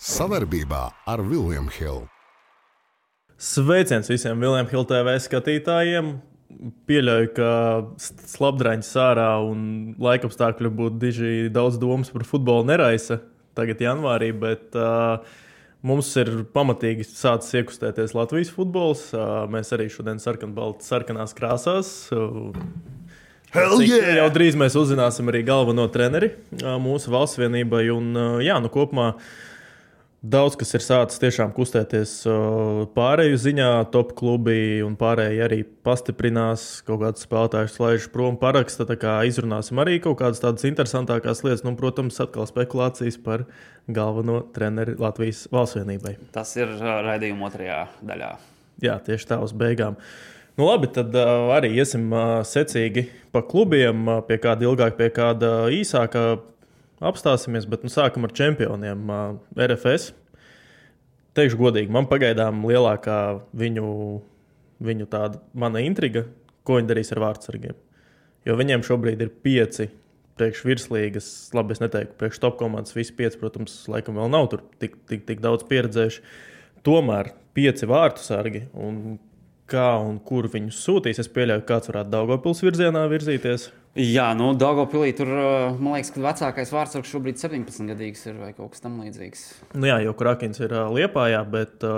Savarbībā ar Vilniņu Hildu. Sveiciens visiem Vilniņu Hildu TV skatītājiem! Pieļauju, ka slapdraņš sārā un laikapstākļi būtu diži daudz domas par futbolu neraisa tagad, janvārī, bet uh, mums ir pamatīgi sācis iekustēties Latvijas futbols. Uh, mēs arī šodien sarkanbalti sarkanās krāsās. Uh, Hell yeah! Jau drīz mēs uzzināsim arī galveno treneri uh, mūsu valsts vienībai. Un, uh, jā, nu kopumā daudz kas ir sācis tiešām kustēties pārēju ziņā. Top klubi un pārējie arī pastiprinās, kaut kādus spēlētājus laiž prom paraksta. Tā kā izrunāsim arī kaut kādas tādas interesantākās lietas. Nu, protams, atkal spekulācijas par galveno treneri Latvijas valsts vienībai. Tas ir raidījuma otrajā daļā. Jā, tieši tā uz beigām. Nu, labi, tad arī iesim secīgi pa klubiem, pie kāda ilgāka, pie kāda īsāka apstāsimies. Bet nu, sākam ar čempioniem uh, RFS. Teikšu godīgi, man pagaidām lielākā viņu, viņu tāda mana intriga, ko viņi darīs ar vārdsargiem. Jo viņiem šobrīd ir pieci priekšvirslīgas, labi, es neteiktu, priekš top komandas. Visi pieci, protams, laikam vēl nav tur tik, tik, tik daudz pieredzējuši. Tomēr pieci vārtu sargi. Un kā un kur viņus sūtīs. Es pieļauju, kāds varētu Daugopils virzienā virzīties. Jā, nu, Dārgopilī tur, man liekas, ka vecākais vārdsargs šobrīd 17 gadīgs ir vai kaut kas tamlīdzīgs. Nu, jā, jau Krakins ir uh, Liepājā, bet.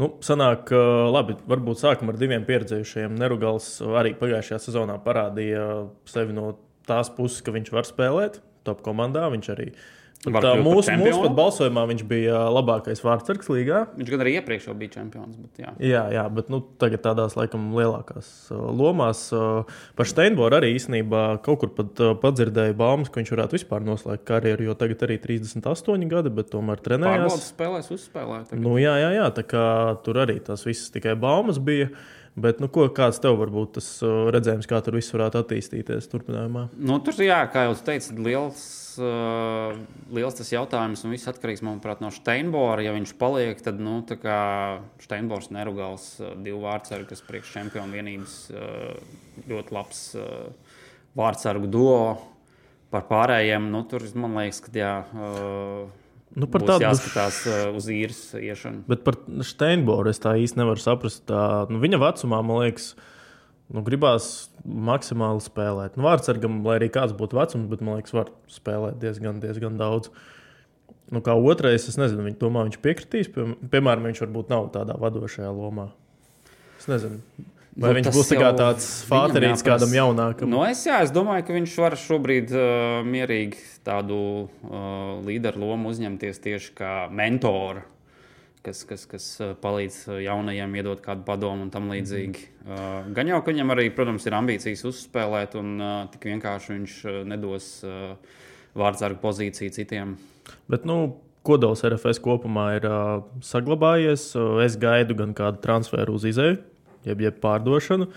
Nu, sanāk, labi, varbūt sākam ar diviem pieredzējušiem. Nerugals arī pagājušajā sezonā parādīja sevi no tās puses, ka viņš var spēlēt top komandā. Viņš arī uh, Pat, tā, mūsu, mūsu pat balsojumā viņš bija labākais vārdsargs līgā. Viņš gan arī iepriekš bija čempions. Bet, jā. jā, jā, bet nu, tagad tādās laikam lielākās uh, lomās. Uh, par Steinboru arī īstenībā kaut kur pat uh, padzirdēju baumas, ka viņš varētu vispār noslēgt karjeru, jo tagad arī 38 gadi, bet tomēr trenējās. Pārbaudas spēlēs, uzspēlēt. Nu, jā, jā, jā, tā kā tur arī tās visas tikai baumas bija. Bet, nu, ko, kāds tev varbūt tas uh, redzējums, kā tur viss varētu attīstīties turpinājumā? Nu, tur, jā, kā jau teicu, liels uh, liels tas jautājums, un viss atkarīgs manuprāt, no Steinbora. Ja viņš paliek, tad nu, Steinbors nerugals uh, divu vārdsargu, kas priekš čempionu vienības uh, ļoti labs uh, vārdsargu duo. Par pārējiem, nu, tur man liekas, ka jā. Uh, Nu, par tādu jāskatās uh, uz īres iešanu. Bet par Steinboru es tā īsti nevaru saprast. Tā, nu, viņa vecumā, man liekas, Nu, gribās maksimāli spēlēt. Nu, Vārtsargam, lai arī kāds būtu vecums, bet man liekas, var spēlēt diezgan, diezgan daudz. Nu, kā otrais, es nezinu, viņš domā, viņš piekritīs. Pie, piemēram, viņš varbūt nav tādā vadošajā lomā. Es nezinu. Vai nu, viņš būs tā tāds fāterīts kādam jaunākam? Nu, es, jā, es domāju, ka viņš var šobrīd uh, mierīgi tādu uh, līderu lomu uzņemties tieši kā mentoru kas, kas, kas uh, palīdz uh, jaunajiem iedot kādu padomu un tam līdzīgi. Uh, gan jau, ka viņam arī, protams, ir ambīcijas uzspēlēt, un tik vienkārši viņš nedos vārdsargu pozīciju citiem. Bet, nu, Kodols RFS kopumā ir uh, saglabājies. Es gaidu gan kādu transferu uz izēju, jeb, jeb pārdošanu.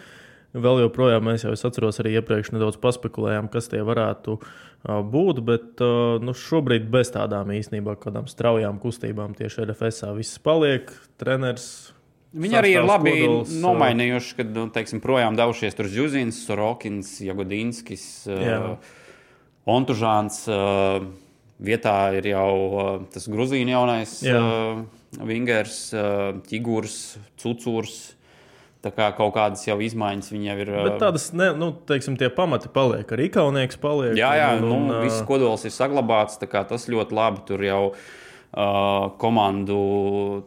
Vēl joprojām mēs jau es atceros, arī iepriekš nedaudz paspekulējām, kas tie varētu būt, bet nu, šobrīd bez tādām īstenībā kādām straujām kustībām tieši RFS viss paliek. Treneris Viņi arī ir labi kodols, nomainījuši, kad nu, teiksim, projām devušies tur Zjuzins, Sorokins, Jagodinskis, Ontužāns. Vietā ir jau tas Gruzīna jaunais uh, Vingers, Ķigurs, Cucurs. Tā kā kaut kādas jau izmaiņas viņa jau ir. Bet tādas, ne, nu, teiksim, tie pamati paliek, arī kaunieks paliek. Jā, jā, un, nu, un, viss kodols ir saglabāts, tas ļoti labi tur jau ir uh, komandu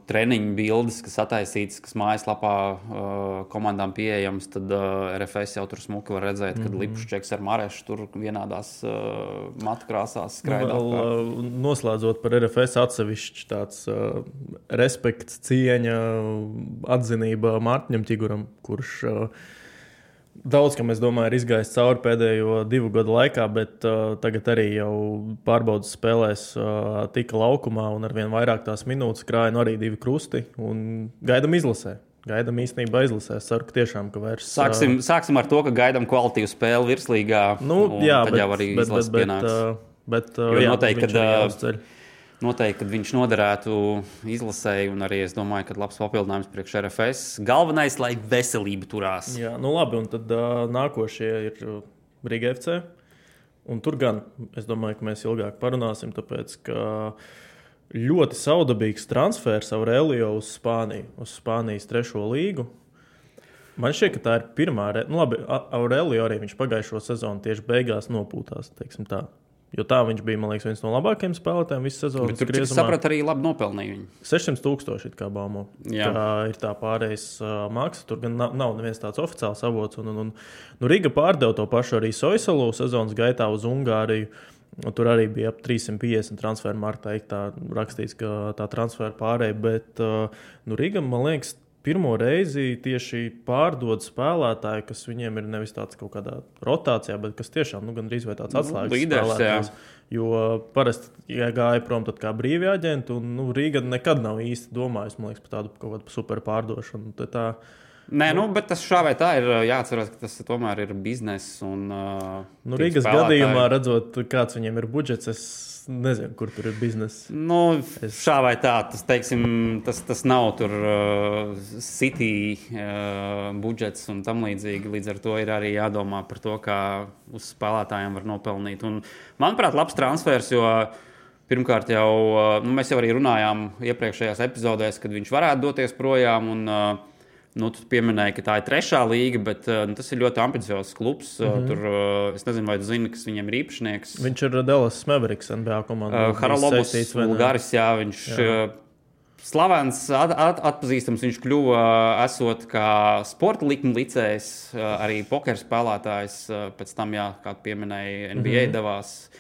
treniņu bildes, kas attaisītas, kas mājaslapā uh, komandām pieejamas, tad uh, RFS jau tur smuki var redzēt, kad mm -hmm. Lipšķeks ar Marešu tur vienādās uh, matu krāsās skraida. Nu, vēl, noslēdzot par RFS atsevišķi tāds uh, respekts, cieņa, atzinība Mārtiņam Čiguram, kurš uh, Daudz, kam es domāju, ir izgājis cauri pēdējo divu gadu laikā, bet uh, tagad arī jau pārbaudas spēlēs uh, tika laukumā un ar vien vairāk tās minūtes krāja no arī divi krusti un gaidām izlasē. Gaidām īstenībā izlasē. Es ceru, ka tiešām ka vairs. Sāksim, uh, sāksim ar to, ka gaidām kvalitīvu spēli virslīgā. Nu, jā, bet, jau arī bet, bet, bet, uh, bet, uh, jo jā, noteikti, kad, noteikti, kad viņš noderētu izlasēji, un arī es domāju, ka labs papildinājums priekš RFS. Galvenais, lai veselība turās. Jā, nu labi, un tad uh, nākošie ir Riga FC. Un tur gan es domāju, ka mēs ilgāk parunāsim, tāpēc ka ļoti saudabīgs transfers Aurelio uz Spāniju, uz Spānijas trešo līgu. Man šķiet, ka tā ir pirmā reize. Nu, labi, Aurelio arī viņš pagājušo sezonu tieši beigās nopūtās. Jo tā viņš bija, man liekas, viens no labākajiem spēlētājiem visas sezonas. Tur, cik sapratu, arī labi nopelnīja viņu. 600 tūkstoši kā baumo. Jā. Tā ir tā pārējais uh, māksla. Tur gan nav, nav neviens tāds oficiāls avots. Un, un, un, nu, Riga pārdeva to pašu arī Soisalu sezonas gaitā uz Ungāriju. Un tur arī bija ap 350 transferu martā. Tā rakstīts, ka tā transfera pārēja. Bet uh, nu, Riga, man liekas, pirmo reizi tieši pārdod spēlētāju, kas viņiem ir nevis tāds kaut kādā rotācijā, bet kas tiešām nu, gandrīz vai tāds atslēgas nu, spēlētājs. Jo parasti, ja gāja prom kā brīvie aģenti, un nu, Rīga nekad nav īsti domājusi liekas, par tādu kaut kādu super pārdošanu. Tā, Nē, nu, bet tas šā vai tā ir jāatcerās, ka tas tomēr ir bizness. Un, uh, nu, Rīgas spēlētāji... gadījumā, redzot, kāds viņiem ir budžets, es nezinu, kur tur ir biznesa. Nu, es... Šā vai tā, tas, teiksim, tas, tas nav tur uh, city uh, budžets un tam līdzīgi. Līdz ar to ir arī jādomā par to, kā uz spēlētājiem var nopelnīt. Un, manuprāt, labs transfers, jo pirmkārt jau uh, nu, mēs jau arī runājām iepriekšējās epizodēs, kad viņš varētu doties projām. Un, uh, Nu, tu pieminēji, ka tā ir trešā līga, bet uh, nu, tas ir ļoti ambiciozs klubs. Mm -hmm. Tur, uh, es nezinu, vai tu zini, kas viņam ir īpašnieks. Viņš ir Dallas Mavericks NBA komandā. Uh, Haralobos Bulgāris, jā, viņš. Jā. Slavens, at, at, atpazīstams viņš kļuva esot kā sporta likuma licējs, arī poker spēlētājs. Pēc tam, jā, kā pieminēja, NBA mm -hmm. devās.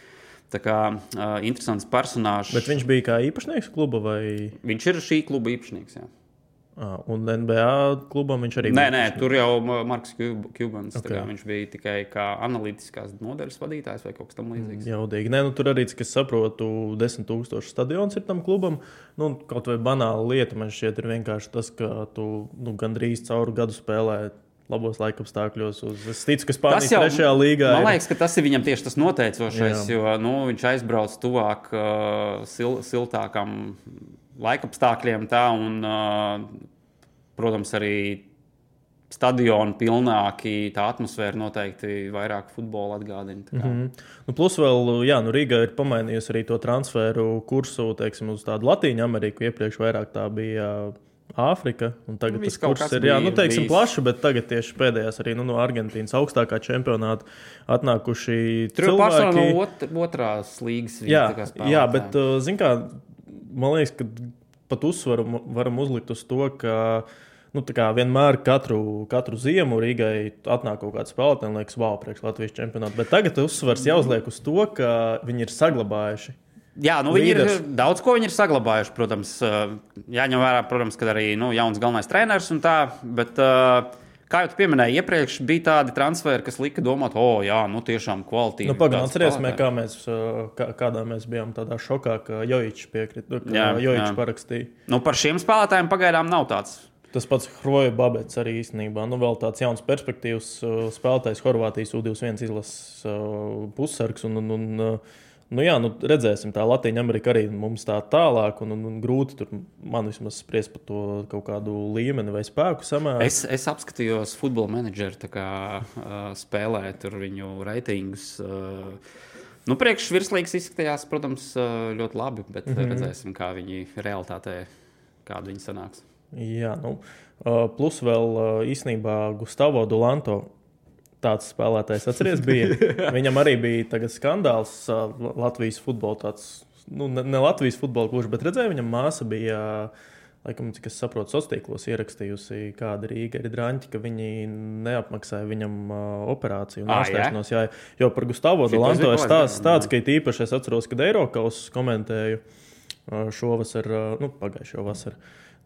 Tā kā uh, interesants personāžs. Bet viņš bija kā īpašnieks kluba vai? Viņš ir šī kluba īpašnieks. Jā. Ah, un NBA klubam viņš arī nē, bija. Nē, tur jau Marks Kubans. Okay. Viņš bija tikai kā analītiskās nodaļas vadītājs vai kaut kas tamlīdzīgs. Jaudīgi. Nē, nu, tur arī, cik es saprotu, 10,000 stadions ir tam klubam. Nu, kaut vai banāla lieta man šķiet ir vienkārši tas, ka tu nu, gandrīz cauru gadu spēlē labos laikapstākļos. Uz, es ticu, ka Spānijas jau, trešajā līgā. Man liekas, ka tas ir viņam tieši tas noteicošais, Jā. jo nu, viņš aizbrauc tuvāk uh, sil, siltākam laikapstākļiem. Tā, un, protams, arī stadioni pilnāki, tā atmosfēra noteikti vairāk futbola atgādina. Mm -hmm. nu, plus vēl, jā, nu Rīga ir pamainījusi arī to transferu kursu, teiksim, uz tādu Latīņu Ameriku. Iepriekš vairāk tā bija. Āfrika, un tagad nu, tas kurs ir jā, nu, teiksim, bijis. plašs, bet tagad tieši pēdējās arī nu, no Argentīnas augstākā čempionāta atnākuši Tur cilvēki. Tur no ot otrās līgas. Jā, jā, bet, zin kā, man liekas, ka pat uzsvaru varam uzlikt uz to, ka nu, vienmēr katru, katru ziemu Rīgai atnāk kaut kāds spēlētājs, un liekas, wow, priekš Latvijas čempionāta. Bet tagad uzsvars jāuzliek uz to, ka viņi ir saglabājuši. Jā, nu viņi Līders. ir daudz ko ir saglabājuši. Protams, jāņem vērā, protams, ka arī nu, jauns galvenais treneris un tā. Bet, uh, Kā jau pieminēji, iepriekš bija tādi transferi, kas lika domāt, o, oh, jā, nu tiešām kvalitāte. Nu, Pagaidām, atcerieties, kā mēs, kā, kādā mēs bijām tādā šokā, ka Jojičs piekrita, ka Jojičs parakstīja. Nu, par šiem spēlētājiem pagaidām nav tāds. Tas pats Hroja Babets arī īstenībā. Nu, vēl tāds jauns perspektīvs spēlētājs Horvātijas U21 izlases pussargs. Un, un, un, Nu, jā, nu, redzēsim, tā Latvija Amerika arī mums tā tālāk, un, un, un grūti tur man vismaz spriest par to kaut kādu līmeni vai spēku samēru. Es, es apskatījos futbola menedžeru kā, uh, spēlē tur viņu reitingus. Uh, nu, Priekšvirslīgs izskatījās, protams, ļoti labi, bet mm -hmm. redzēsim, kā viņi realitātē, kāda viņi sanāks. Jā, nu, plus vēl īstenībā Gustavo Dulanto tāds spēlētājs, atceries, bija. Viņam arī bija skandāls Latvijas futbolā. Tāds, nu, ne, ne Latvijas futbola klužs, bet redzēju, viņam māsa bija. Laikam, cik es saprotu, sociālos tīklos ierakstījusi, kāda Rīga ir drāņķi, ka viņi neapmaksāja viņam uh, operāciju un ārstēšanos. Jā, jo par Gustavo Dalanto ir stāsts tāds, ka īpaši es atceros, kad Eiropas komentēju uh, šovasar, uh, nu, pagājušo vasaru.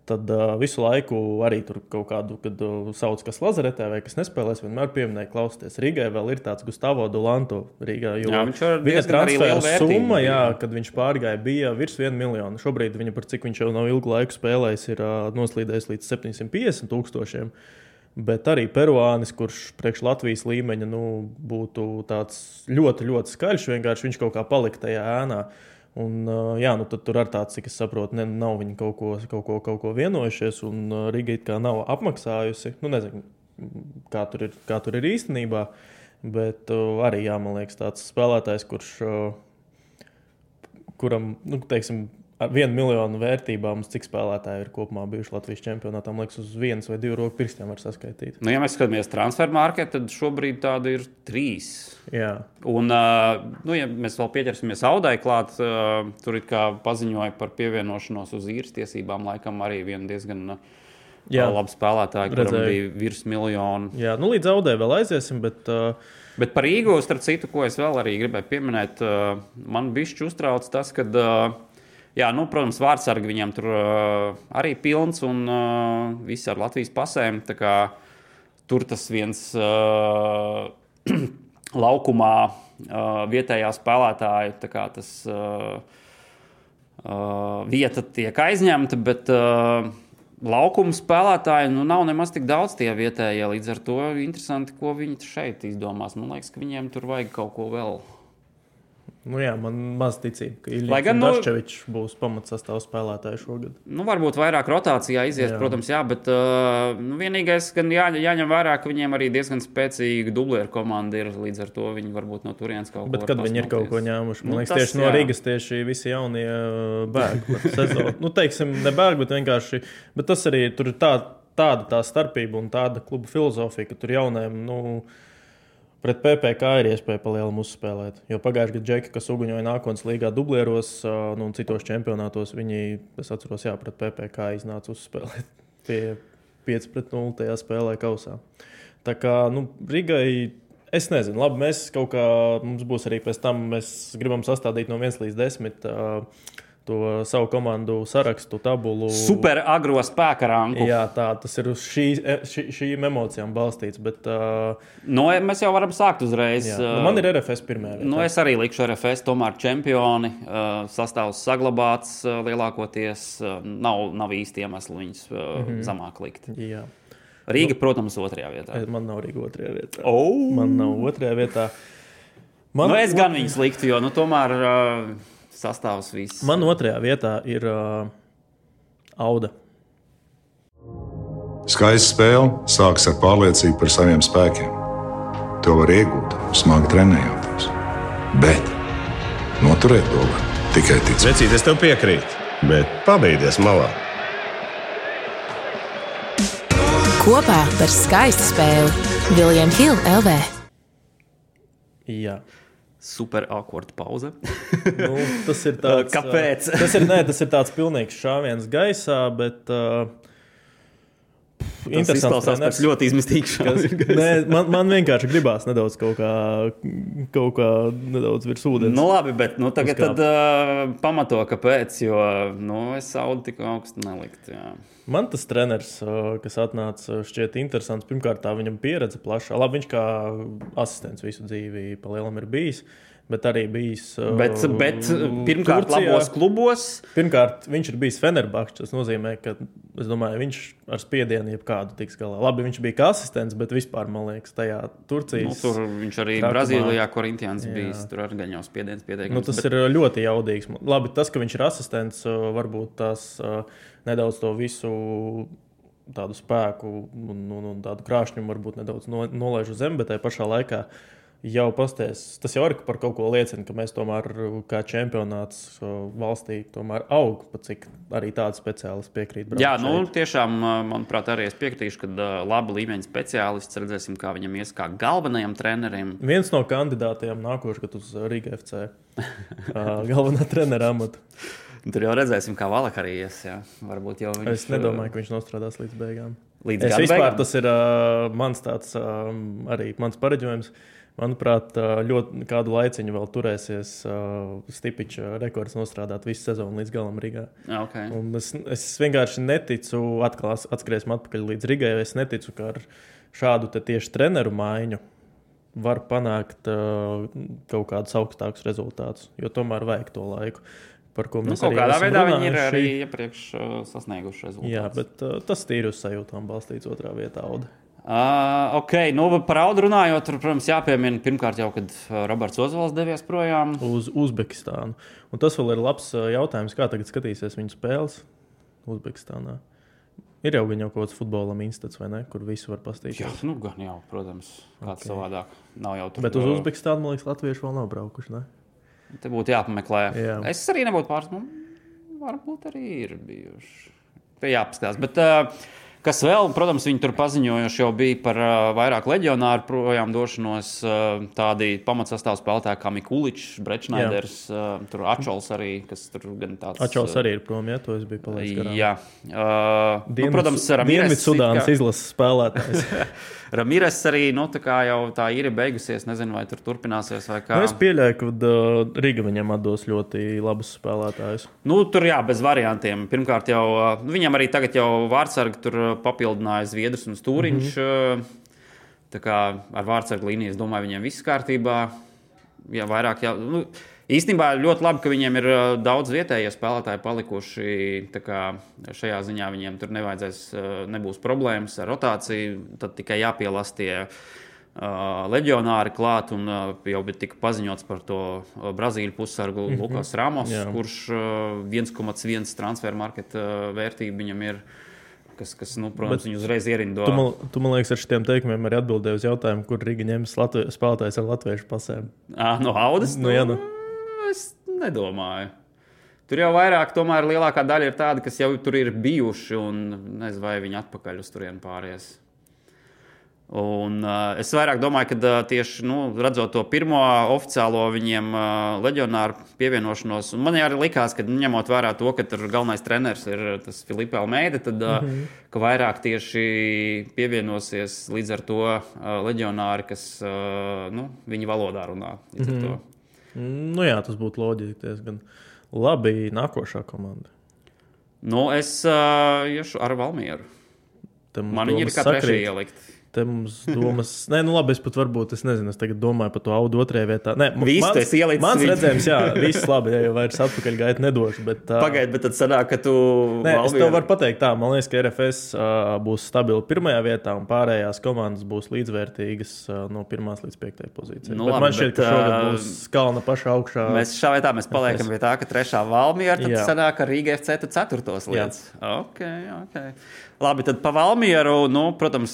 Tad uh, visu laiku arī tur kaut kādu, kad uh, sauc, kas lazaretē vai kas nespēlēs, vienmēr pieminēja, klausieties, Rīgai vēl ir tāds Gustavo Dulanto Rīgā. Jā, viņš ir viņa transfera summa, jā, kad viņš pārgāja, bija virs 1 miljona. Šobrīd viņa par cik viņš jau nav ilgu laiku spēlējis, ir uh, noslīdējis līdz 750 tūkstošiem. Bet arī peruānis, kurš priekš Latvijas līmeņa nu, būtu ļoti, ļoti skaļš, vienkārši viņš kaut kā palika tajā ēnā. Uh, Un, jā, nu, tur ar tāds, cik es saprotu, ne, nav viņi kaut ko, kaut ko, kaut ko vienojušies, un Riga it kā nav apmaksājusi. Nu, nezinu, kā tur ir, kā tur ir īstenībā, bet arī, jā, man liekas, tāds spēlētājs, kurš, kuram, nu, teiksim, ar vienu miljonu vērtībā mums cik spēlētāji ir kopumā bijuši Latvijas čempionātā. Man liekas, uz vienas vai divu roku pirkstiem var saskaitīt. Nu, ja mēs skatāmies transferu marketu, tad šobrīd tāda ir trīs. Jā. Un, nu, ja mēs vēl pieķersimies Audai klāt, tur ir kā paziņoja par pievienošanos uz īres tiesībām, laikam arī viena diezgan Jā. laba spēlētāja, kuram Redzēju. bija virs miljona. Jā, nu līdz zaudē vēl aiziesen, bet uh, Bet par Rīgu, starp citu, ko es vēl arī gribēju pieminēt, man bišķi uztrauc tas, ka, jā, nu, protams, vārdsargi viņam tur uh, arī pilns un uh, visi ar Latvijas pasēm. kā Tur tas viens uh, laukumā uh, vietējā spēlētāja tā kā tas, uh, uh, vieta tiek aizņemta, bet uh, laukuma spēlētāji nu, nav nemaz tik daudz tie vietējie. Līdz ar to interesanti, ko viņi šeit izdomās. Man liekas, ka viņiem tur vajag kaut ko vēl. Nu, jā, man maz ticība, ka Ilija gan, nu- Dačevičs būs pamatsastāvs spēlētāji šogad. Nu, varbūt vairāk rotācijā izies, Jā. protams, jā, bet uh, nu, vienīgais, ka jā, jāņem vērā, ka viņiem arī diezgan spēcīga dublēra komanda ir. Līdz ar to viņi varbūt no turienes kaut ko Bet kad viņi ir kaut ko ņēmuši, man Nu, liekas, tas tieši no jā. Rīgas tieši visi jaunie uh. Sezonu. Nu, teiksim, ne bēg, bet vienkārši. Bet tas arī tur ir tā, tāda tā starpība un tāda kluba filozofija, ka tur jauniem. Nu, Pret PPC ir iespēja palielināt uzspēlēt. Jo pagājušajā gadā Džeki, kas uguņoja nākotnes līgā, dublieros nu, un citos čempionātos, viņi, es atceros, jā, pret PPC iznāca uzspēlēt pie 5 pret 0 tajā spēlē kausā. Tā kā nu, Rīgai Es nezinu, labi, mēs kaut kā, mums būs arī pēc tam, mēs gribam sastādīt no 1 līdz 10 uh, to savu komandu sarakstu, tabulu. Super agro spēka rangu. Jā, tā tas ir uz šī, šī, šīm emocijām balstīts. Bet, uh, Nu, mēs jau varam sākt uzreiz. jā, nu, man ir RFS pirmā. Nu, es arī likšu RFS, tomēr čempioni. uh, Sastāvs saglabāts uh, lielākoties. uh, Nav, nav īsti iemesli viņus uh, mm -hmm. zemāk likt. Jā, Rīga, protams, otrajā vietā. man nav arī otrajā vietā. Oh! Man nav otrajā vietā. Man, Nu, es gan viņus liktu, jo nu, tomēr uh, sastāvs viss. man otrajā vietā ir uh, Auda. Skaista spēle sākas ar pārliecību par saviem spēkiem. To var iegūt, smagi trenējoties. Bet noturēt to var tikai ticēt. Vecīt, es tev piekrītu, bet pabeigties malā. Kopā par skaistu spēli Viljams Hilde LV. Jā. Super awkward pauze. Nu, tas ir tāds, Kāpēc? uh, Tas ir, nē, tas ir tāds pilnīgs šāviens gaisā, bet. Uh, Tas izklausās pēc ļoti nē, man, man vienkārši gribās nedaudz kaut kā, kaut kā nedaudz virs ūdens. Nu, labi, bet nu, tagad tad, uh, pamato, kāpēc. Jo nu, es saudu tik augstu neliktu. Man tas treneris, uh, kas atnāca, šķiet interesants. Pirmkārt, viņam pieredze plaša. Labi, viņš kā asistents visu dzīvi palielam ir bijis. Bet arī bijis. uh, Bet, bet pirmkārt, Turcijā. labos klubos. Pirmkārt, viņš ir bijis Fenerbahčs. Tas nozīmē, ka es domāju, viņš ar spiedienu jebkādu tiks galā. Labi, viņš bija kā asistents, bet vispār, man liekas, tajā Nu, Turcijas. tur viņš arī trakumā. Brazīlijā, Korintians Jā. bijis. Tur arī jau spiediens pieteikts. Nu, tas bet... ir ļoti jaudīgs. Labi, tas, ka viņš ir asistents, uh, varbūt tas uh, nedaudz to visu tādu spēku un, un, un tādu krāšņumu varbūt nedaudz no, nolaiž uz zemes, bet tajā pašā laikā jau pasties. Tas jau ir par kaut ko liecina, ka mēs tomēr, uh, kā čempionāts uh, valstī, tomēr aug, pat cik arī tādi speciālisti piekrīt. Jā, nu, šeit. tiešām, uh, manuprāt, arī es piekritīšu, ka uh, laba līmeņa speciālists redzēsim, kā viņam ies kā galvenajam trenerim. Viens no kandidātiem nākošais uz Riga FC uh, galvenā trenera amata. Tur jau redzēsim, kā Valak arī ies. Jā. Varbūt jau viņš Es nedomāju, ka viņš nostrādās līdz beigām. Līdz es vispār beigām? tas ir uh, mans tāds uh, arī mans pareģojums. Manuprāt, ļoti kādu laiciņu vēl turēsies Stipiča rekords nostrādāt visu sezonu līdz galam Rīgā. Okay. Un es, es vienkārši neticu, atkal atskriesim atpakaļ līdz Rīgai. Es neticu, ka ar šādu tieši treneru maiņu var panākt uh, kaut kādus augstākus rezultātus. Jo tomēr vajag to laiku, par ko Nu, mēs kaut arī kādā veidā viņi ir runājuši. arī iepriekš uh, sasnieguši rezultātus. Jā, bet uh, tas tīri uz sajūtām balstīts otrā vietā. Auda. Uh, ok, nu par audu runājot, tur, protams, jāpiemina pirmkārt jau, kad Roberts Ozvals devies projām. uz Uzbekistānu. Un tas vēl ir labs jautājums, kā tagad skatīsies viņa spēles Uzbekistānā. Ir jau jau kaut kāds futbola institūts, vai ne, kur visu var Jā, pastīties. nu gan jau, protams, kāds Ok. okay. savādāk. Nav jau tur. Bet uz Uzbekistānu, man liekas, latvieši vēl nav braukuši. Ne? Te būtu jāpameklē. Jā. Es arī nebūtu pārsteigts. varbūt arī ir bijuši. Te jāpaskatās. Bet, uh, Kas vēl, protams, viņi tur paziņojuši jau bija par uh, vairāk leģionāru projām došanos. Uh, tādi pamatsastāvs spēlētāji kā Mikuličs, Brečnēders, uh, tur Ačols arī, kas tur gan tāds. Ačols arī ir prom, ja to es biju palaidis garām. Jā. Uh, Dienvids, nu, protams, Ramires Dienvidsudānas kā- izlases spēlētājs. Ramires arī, nu, tā jau tā ir beigusies, nezinu, vai tur turpināsies vai kā. Nu, es pieļauju, ka uh, Riga viņam atdos ļoti labus spēlētājus. Nu, tur jā, bez variantiem. Pirmkārt, jau uh, viņam arī tagad jau vārdsargi tur papildināja Zviedrus un Stūriņš. Mm -hmm. Ar vārdsargu līniju, es domāju, viņiem viss kārtībā. Jā, vairāk, jā, nu, īstenībā ļoti labi, ka viņiem ir uh, daudz vietējie spēlētāji palikuši. Šajā ziņā viņiem tur nevajadzēs, uh, nebūs problēmas ar rotāciju. Tad tikai jāpielāst tie uh, leģionāri klāt, un uh, jau bija tika paziņots par to uh, Brazīļu pussargu mm -hmm. Lukas Ramos, Jā. kurš uh, 1,1 transfer market uh, vērtība viņam ir. Kas, kas nu, protams, viņu uzreiz ierindo. Tu man, tu, man liekas, ar šiem teikumiem arī atbildēji uz jautājumu, kur Riga ņems spēlētājs ar latviešu pasēm. À, no Audas? Nu, jā, nu. Es nedomāju. Tur jau vairāk, tomēr lielākā daļa ir tāda, kas jau tur ir bijuši, un nezinu, vai viņi atpakaļ uz turieni pāries. Un, uh, es vairāk domāju, ka uh, tieši nu, redzot to pirmo oficiālo viņiem uh, leģionāru pievienošanos, un man arī likās, ka nu, ņemot vērā to, ka tur galvenais treneris ir tas Filips Almeida, tad uh, mm -hmm. ka vairāk tieši pievienosies līdz ar to uh, leģionāri, kas uh, nu, viņa valodā runā. Ar to. Nu, jā, tas būtu loģiski. diezgan Labi, nākošā komanda. Nu, es uh, iešu ar Valmieru. Mums Man viņa ir kā trešā ielikt. Te mums domas, nē, nu labi, es pat varbūt, es nezinu, es tagad domāju par to audu otrajā vietā. Nē, Visu mans- tu esi ielicis Mans redzējums, jā, viss labi, ja jau vairs atpakaļ gaiet nedošu. Bet, uh, Pagaid, bet tad sanāk, ka tu. Nē, es Valmieru- tev varu pateikt, tā, man liekas, ka RFS uh, būs stabila pirmajā vietā, un pārējās komandas būs līdzvērtīgas uh, no pirmās līdz piektajai pozīcijai. Nu bet labi, man šķiet, bet, ka šogad būs kalna pašā augšā. Mēs šā vietā mēs paliekam pie tā, ka trešā valmiera tad Jā. sanāk, ka Rīga FC tu ceturtos lietas. Ok, ok. Labi, tad pa Valmieru, nu, protams,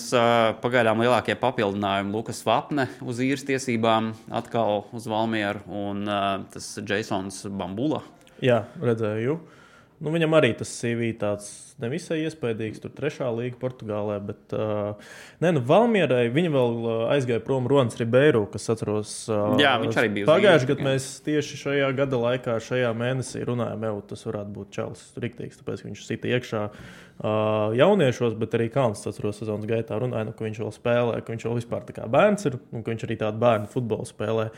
pagaidām lielākie papildinājumi Lukas Vapne uz īres tiesībām atkal uz Valmieru un tas Jasons Bambula. Jā, redzēju. Nu, viņam arī tas CV tāds nevisai iespaidīgs. Tur trešā līga Portugālē. Bet, uh, nē, nu, Valmierai viņa vēl aizgāja prom Ronas Ribeiro, kas atceros. Uh, Jā, viņš arī bija Pagājušajā gadā mēs tieši šajā gada laikā, šajā mēnesī runājām, jau tas varētu būt Čels Riktīgs, tāpēc viņš sita iekšā uh, jauniešos, bet arī Kalns atceros sezonas gaitā runāja, nu, ka viņš vēl spēlē, ka viņš vēl vispār tā kā bērns ir un ka viņš arī tādu bērnu futbolu spēlē.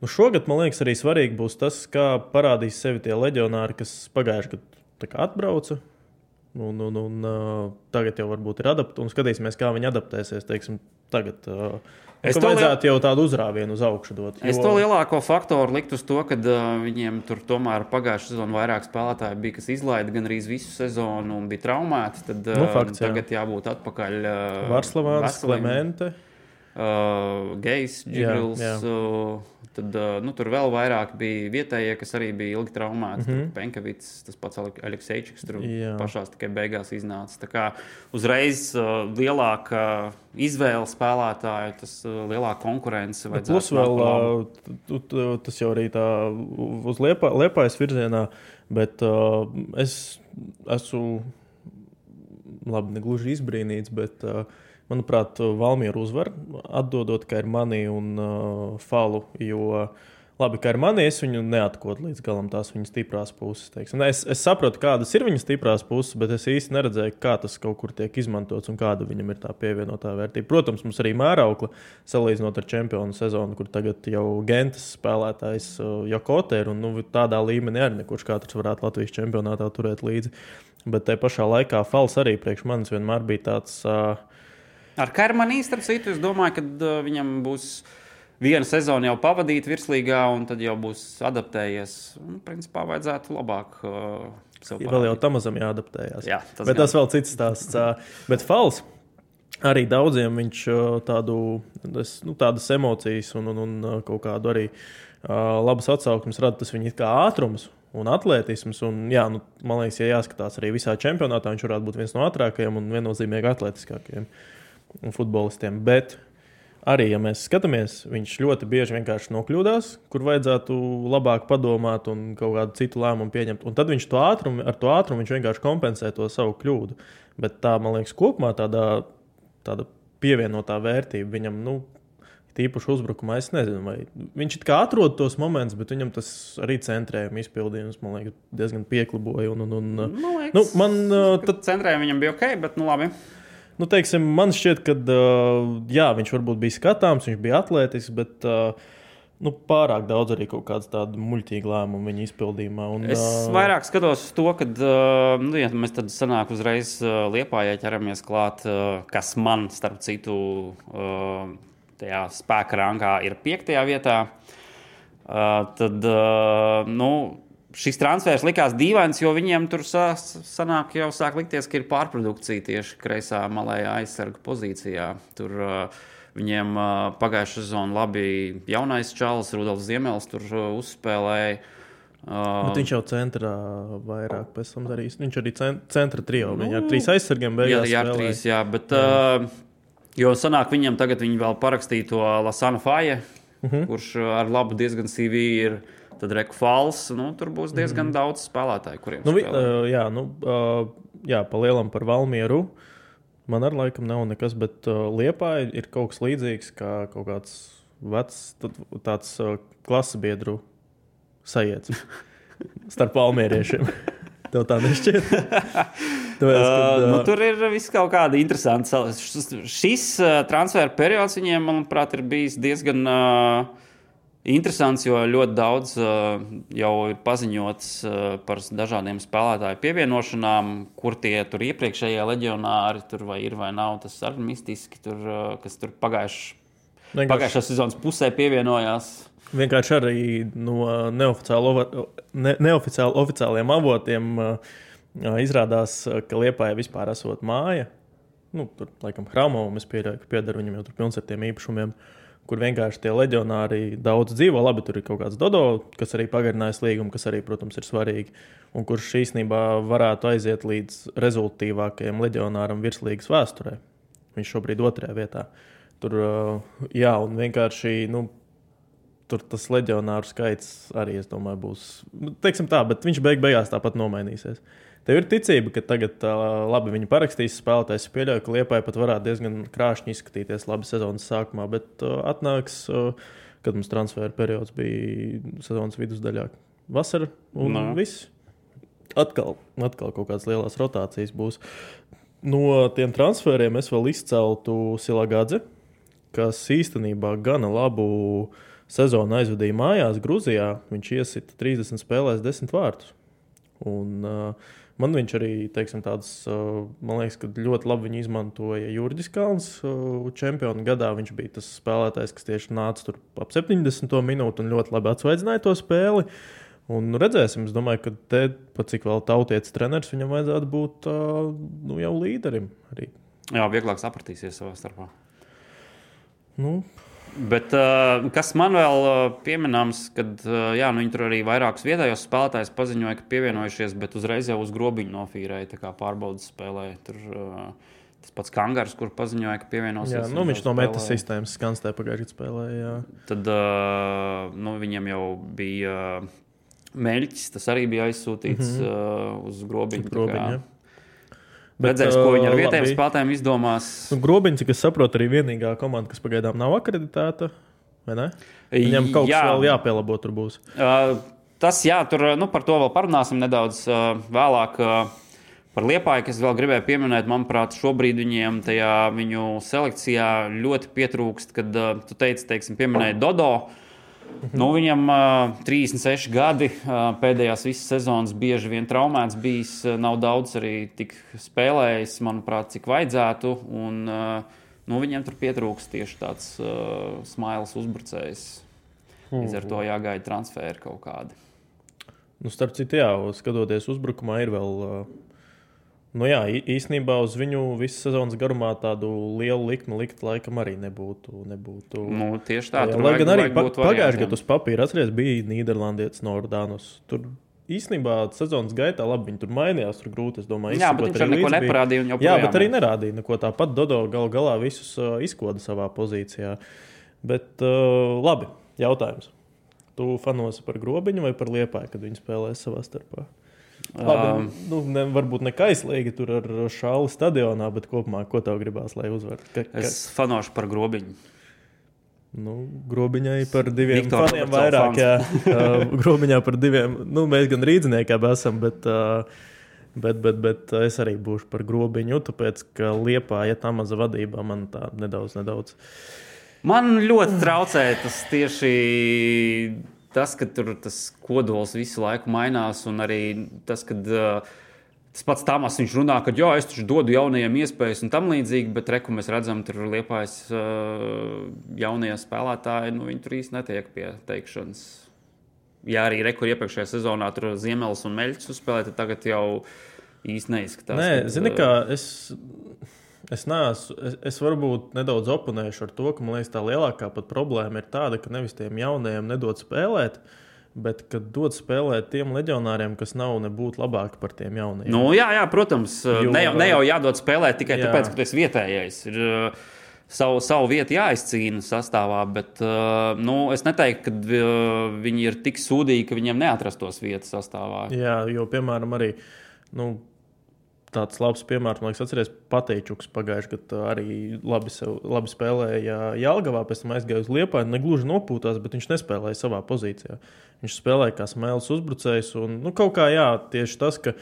Nu, šogad, man liekas, arī svarīgi būs tas, kā parādīs sevi tie leģionāri, kas pagājušajā gadā atbrauca. Un, un, un, tagad jau varbūt ir adaptēti, un skatīsimies, kā viņi adaptēsies. Teiksim, tagad Es to vajadzētu jau tādu uzrāvienu uz augšu dot. Es to lielāko faktoru liktu uz to, ka uh, viņiem tur tomēr pagājušā sezonā vairāk spēlētāji bija, kas izlaida gan arī visu sezonu un bija traumēti. Tad uh, Nu, fakts, jā. tagad jābūt atpakaļ. Uh, Varslavāns. Klemente. uh, Gejs, Džigls. Jā, jā. Uh, tad uh, nu, tur vēl vairāk bija vietējie, kas arī bija ilgi traumēti. Mm. -hmm. Penkavits, tas pats Aleksēčs, tur Jā. pašā tikai beigās iznāca. Tā kā uzreiz uh, lielāka izvēle spēlētāju, tas uh, lielāka konkurence. Plus vēl uh, tas jau arī tā uz liepa, liepājas virzienā, bet uh, es esmu labi, ne gluži izbrīnīts, bet uh, manuprāt, Valmieru uzvar atdodot, ka ir mani un uh, falu. Jo, Labi, kā ar mani, es viņu neatkodu līdz galam tās viņa stiprās puses. teiksim. Es, es saprotu, kādas ir viņa stiprās puses, bet es īsti neredzēju, kā tas kaut kur tiek izmantots un kāda viņam ir tā pievienotā vērtība. Protams, mums arī mēraukla salīdzinot ar čempionu sezonu, kur tagad jau Gentas spēlētājs uh, Jokote ir. Un, nu, tādā līmenī arī nekurš katrs varētu Latvijas čempionātā turēt līdzi. Bet tajā pašā laikā Fals arī priekš manis vienmēr bija tāds. Uh, Ar Karmanī, starp citu, es domāju, ka uh, viņam būs viena sezona jau pavadīta virslīgā, un tad jau būs adaptējies. Un, principā, vajadzētu labāk uh, Ja vēl jau tam mazam jāadaptējas. Jā, tas bet gan. tas vēl cits stāsts. Bet Fals arī daudziem viņš tādu, es, nu, tādas emocijas un, un, un kaut kādu arī uh, labas atsauksmes rada tas viņa ātrums. Un atletisms, un, jā, nu, man liekas, ja jāskatās arī visā čempionātā, viņš varētu būt viens no ātrākajiem un viennozīmīgi atletiskākajiem futbolistiem. Bet arī, ja mēs skatāmies, viņš ļoti bieži vienkārši nokļūdās, kur vajadzētu labāk padomāt un kaut kādu citu lēmumu pieņemt. Un tad viņš to ātrumu, ar to ātrumu viņš vienkārši kompensē to savu kļūdu. Bet tā, man liekas, kopumā tāda, tāda pievienotā vērtība viņam, nu, tīpaši uzbrukumā, es nezinu, vai viņš it kā atrod tos momentus, bet viņam tas arī centrējuma izpildījums, man liekas, diezgan piekliboja. Un, un, un, Man liekas, nu, man, ka centrējumi viņam bija ok, bet nu labi. Nu, teiksim, man šķiet, ka uh, jā, viņš varbūt bija skatāms, viņš bija atletisks, bet uh, nu, pārāk daudz arī kaut kādas tādas muļķīgas lēmumu viņa izpildījumā. Un, Es vairāk skatos uz to, ka nu, ja mēs tad sanāk uzreiz liepā, ja ķeramies klāt, kas man, starp citu, tajā spēka rangā ir piektajā vietā. Tad nu, šis transfers likās dīvains, jo viņiem tur sa sanāk jau sāk likties, ka ir pārprodukcija tieši kreisā malējā aizsarga pozīcijā. Tur, uh, Viņiem uh, pagājušā sezonā labi jaunais čalis, Rudolf Ziemels, tur uh, uzspēlēja. Uh, Bet viņš jau centrā vairāk pēc tam darīs. Viņš arī cen centra trijā. Nu, Viņam ar trīs aizsargiem Jā, beigās. jā, ar trīs, jā, bet. Uh, jo sanāk, viņam tagad viņi vēl parakstīja to Lasana Faja, uh -huh. kurš uh, ar labu diezgan CV ir. Tad Reku Fals, nu, tur būs diezgan uh -huh. daudz spēlētāju, kuriem Nu, spēlē. uh, jā, nu, uh, jā, pa lielam par Valmieru. Man ar laikam nav nekas, bet uh, Liepā ir kaut kas līdzīgs, kā kaut kāds vecs, tāds uh, klasebiedru sajiets starp valmieriešiem. Tev tā nešķiet? Tāpēc, kad, Uh, nu, tur ir viss kaut kāda interesanta. Šis, uh, transfer periods viņiem, manuprāt, ir bijis diezgan uh, interesants, jo ļoti daudz uh, jau ir paziņots uh, par dažādiem spēlētāju pievienošanām, kur tie tur iepriekšējie leģionāri tur vai ir vai nav. Tas arī mistiski, tur, uh, kas tur vienkārši- pagājušā sezonas pusē pievienojās. Vienkārši arī no neoficiāli, ne, neoficiāli oficiāliem avotiem uh, uh, izrādās, uh, ka Liepājai vispār esot māja. Nu, tur, laikam, Hramovs, es pieļauju, ka pieder viņam jau tur pilns ar tiem īpašumiem, kur vienkārši tie leģionāri daudz dzīvo. Labi, tur ir kaut kāds Dodo, kas arī pagarinājis līgumu, kas arī, protams, ir svarīgi. Un kurš īstenībā varētu aiziet līdz rezultātīvākajam leģionāram virslīgas vēsturē. Viņš šobrīd ir otrajā vietā. Tur, uh, jā, un vienkārši. Nu, tur tas leģionāru skaits arī, es domāju, būs. Nu, teiksim tā, bet viņš beig beigās tāpat nomainīsies. Tev ir ticība, ka tagad labi viņi parakstīs spēlētājs. Es pieļauju, ka Liepai pat varētu diezgan krāšņi izskatīties labi sezonas sākumā, bet atnāks, kad mums transfera periods bija sezonas vidusdaļā. Vasara un Nā. viss. Atkal, atkal kaut kādas lielas rotācijas būs. No tiem transferiem es vēl izceltu Silagādzi, kas īstenībā gana labu sezonu aizvadīja mājās Grūzijā. Viņš iesita 30 spēlēs, 10 vārtus. Un, uh, man viņš arī, teiksim, tāds, man liekas, ka ļoti labi viņu izmantoja Jurģis Kalns. Čempionu gadā viņš bija tas spēlētājs, kas tieši nāca tur ap 70 minūtu un ļoti labi atsvaidzināja to spēli. Un redzēsim, es domāju, ka te pat cik vēl tautietis treneris viņam vajadzētu būt nu, jau līderim. Arī. Jā, vieglāk sapratīsies savā starpā. Nu, Bet, uh, kas man vēl uh, pieminams, kad uh, jā, nu, viņi tur arī vairākus vietējos spēlētājus paziņoja, ka pievienojušies, bet uzreiz jau uz grobiņu nofīrēja, tā kā pārbaudas spēlē. Tur, tas pats Kangars, kur paziņoja, ka pievienosies. jā, nu, viņš no metas sistēmas skanstē pagājušajā jā. Tad uh, nu, viņam jau bija uh, meļķis, tas arī bija aizsūtīts mm -hmm. uh, uz grobiņu. Grobiņu. Bet, Redzēs, ko viņi ar uh, vietējiem spēlētājiem izdomās. Nu, Grobiņš, kas saprot, arī vienīgā komanda, kas pagaidām nav akreditēta. Viņam kaut kas Jā. vēl jāpielabo tur būs. Uh, tas, jā, tur nu, par to vēl parunāsim nedaudz uh, vēlāk. Uh, par Liepāju, kas vēl gribēju pieminēt, manuprāt, šobrīd viņiem tajā viņu selekcijā ļoti pietrūkst, kad uh, tu teici, teiksim, pieminēji Dodo. Nu, viņam uh, 36 gadi, uh, pēdējās visas sezonas bieži vien traumēts, bijis, uh, nav daudz arī tik spēlējis, manuprāt, cik vajadzētu. Un, uh, nu, viņam tur pietrūkst tieši tāds uh, smails uzbrucējs. Līdz ar to jāgaida transferi kaut kādi. Nu, starp citu, jā, skatoties uzbrukumā, ir vēl. ā, Nu jā, īsnībā uz viņu visu sezonas garumā tādu lielu likmi likt, laikam arī nebūtu. nebūtu. Nu, tieši tā, Jā, lai gan arī pa, pagājušajā gadā uz papīra atceries, bija Nīderlandietis Nordānus. Tur īstenībā sezonas gaitā labi viņi tur mainījās. Tur grūti, es domāju, Jā, bet viņš arī neko neparādīja. Jā, joprojām bet arī nerādīja neko tāpat. Dodo gal galā visus uh, izkoda savā pozīcijā. Bet uh, labi, jautājums. Tu fanosi par grobiņu vai par liepāju, kad viņi spēlē savā starpā? Labi, Um, nu, ne, varbūt ne kaislīgi tur ar šālu stadionā, bet kopumā, ko tev gribās, lai uzvarētu? Ka, ka, Es fanošu par grobiņu. nu, grobiņai par diviem Viktor faniem vairāk. Jā, uh, grobiņā par diviem. Nu, mēs gan rīzniekā esam, bet, uh, bet, bet, bet es arī būšu par grobiņu, tāpēc, ka liepā, ja tā maza vadībā, man tā nedaudz, nedaudz. Man ļoti traucē tas tieši tas, ka tur tas kodols visu laiku mainās, un arī tas, ka uh, tas pats Tamas viņš runā, ka jā, es taču dodu jaunajiem iespējas un tam līdzīgi, bet reku mēs redzam, tur liepājas uh, jaunie spēlētāji, nu viņi tur īsti netiek pie teikšanas. Jā, arī reku iepriekšējā sezonā tur Ziemelis un Meļķis uzspēlēja, tad tagad jau īsti neizskatās. Nē, zini, kā es. Es, neesmu, es, es varbūt nedaudz oponēšu ar to, ka man liekas, tā lielākā problēma ir tāda, ka nevis tiem jaunajiem nedod spēlēt, bet kad dod spēlēt tiem leģionāriem, kas nav nebūtu labāki par tiem jaunajiem. Nu, jā, jā, protams, Jo- ne, jau, ne jau jādod spēlēt tikai Jā. jā. tāpēc, ka tu esi vietējais. Ir uh, savu, savu vietu jāizcīna sastāvā, bet uh, nu, es neteiktu, ka uh, viņi ir tik sūdīgi, ka viņiem neatrastos vietas sastāvā. Jā, jo, piemēram, arī nu, tāds labs piemērs, man liekas, atceries Patīčuks pagājušajā gadā arī labi, sev, labi spēlēja Jālgavā, pēc tam aizgāja uz Liepāju, negluži nopūtās, bet viņš nespēlēja savā pozīcijā. Viņš spēlēja kā smēles uzbrucējs, un nu, kaut kā jā, tieši tas, ka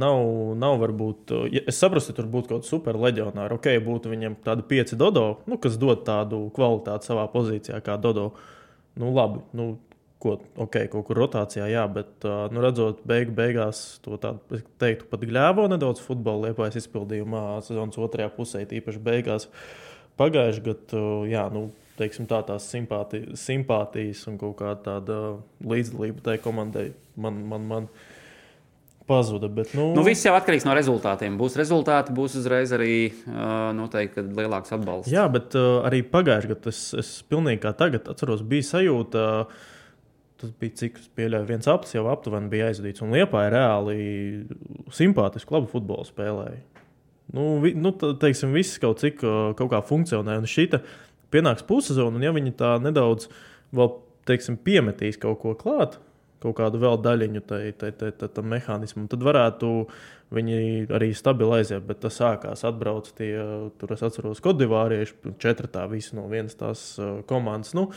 nav, nav varbūt, ja, es saprotu, ja tur būtu kaut kāda super leģionāra, ok, būtu viņam tādi pieci dodo, nu, kas dod tādu kvalitāti savā pozīcijā kā dodo. Nu, labi, nu, ko, ok, kaut kur rotācijā, jā, bet, nu, redzot, beig, beigās to tādu, teiktu, pat gļēvo nedaudz futbola liepājas izpildījumā sezonas otrajā pusē, tīpaši beigās pagājušajā gadā, jā, nu, teiksim tā, tās simpāti, simpātijas un kaut kā tāda līdzdalība tai komandai man, man, man pazuda, bet, nu, Nu, viss jau atkarīgs no rezultātiem. Būs rezultāti, būs uzreiz arī noteikti lielāks atbalsts. Jā, bet arī pagājušajā gadā es, es pilnīgi kā tagad atceros, bija sajūta, uh, tas bija cik es pieļauju, viens aplis jau aptuveni bija aizvadīts, un Liepā ir reāli simpātisku, labu futbolu spēlēju. Nu, vi, nu, tā, teiksim, viss kaut cik uh, kaut kā funkcionē, un šī pienāks pussezona, un ja viņi tā nedaudz vēl, teiksim, piemetīs kaut ko klāt, kaut kādu vēl daļiņu tai, tai, tai, tai, tam mehānismam, tad varētu viņi arī stabili aiziet. Bet tas sākās, atbrauc tie, tur es atceros, kodivārieši, četratā visi no vienas tās uh, komandas. Nu,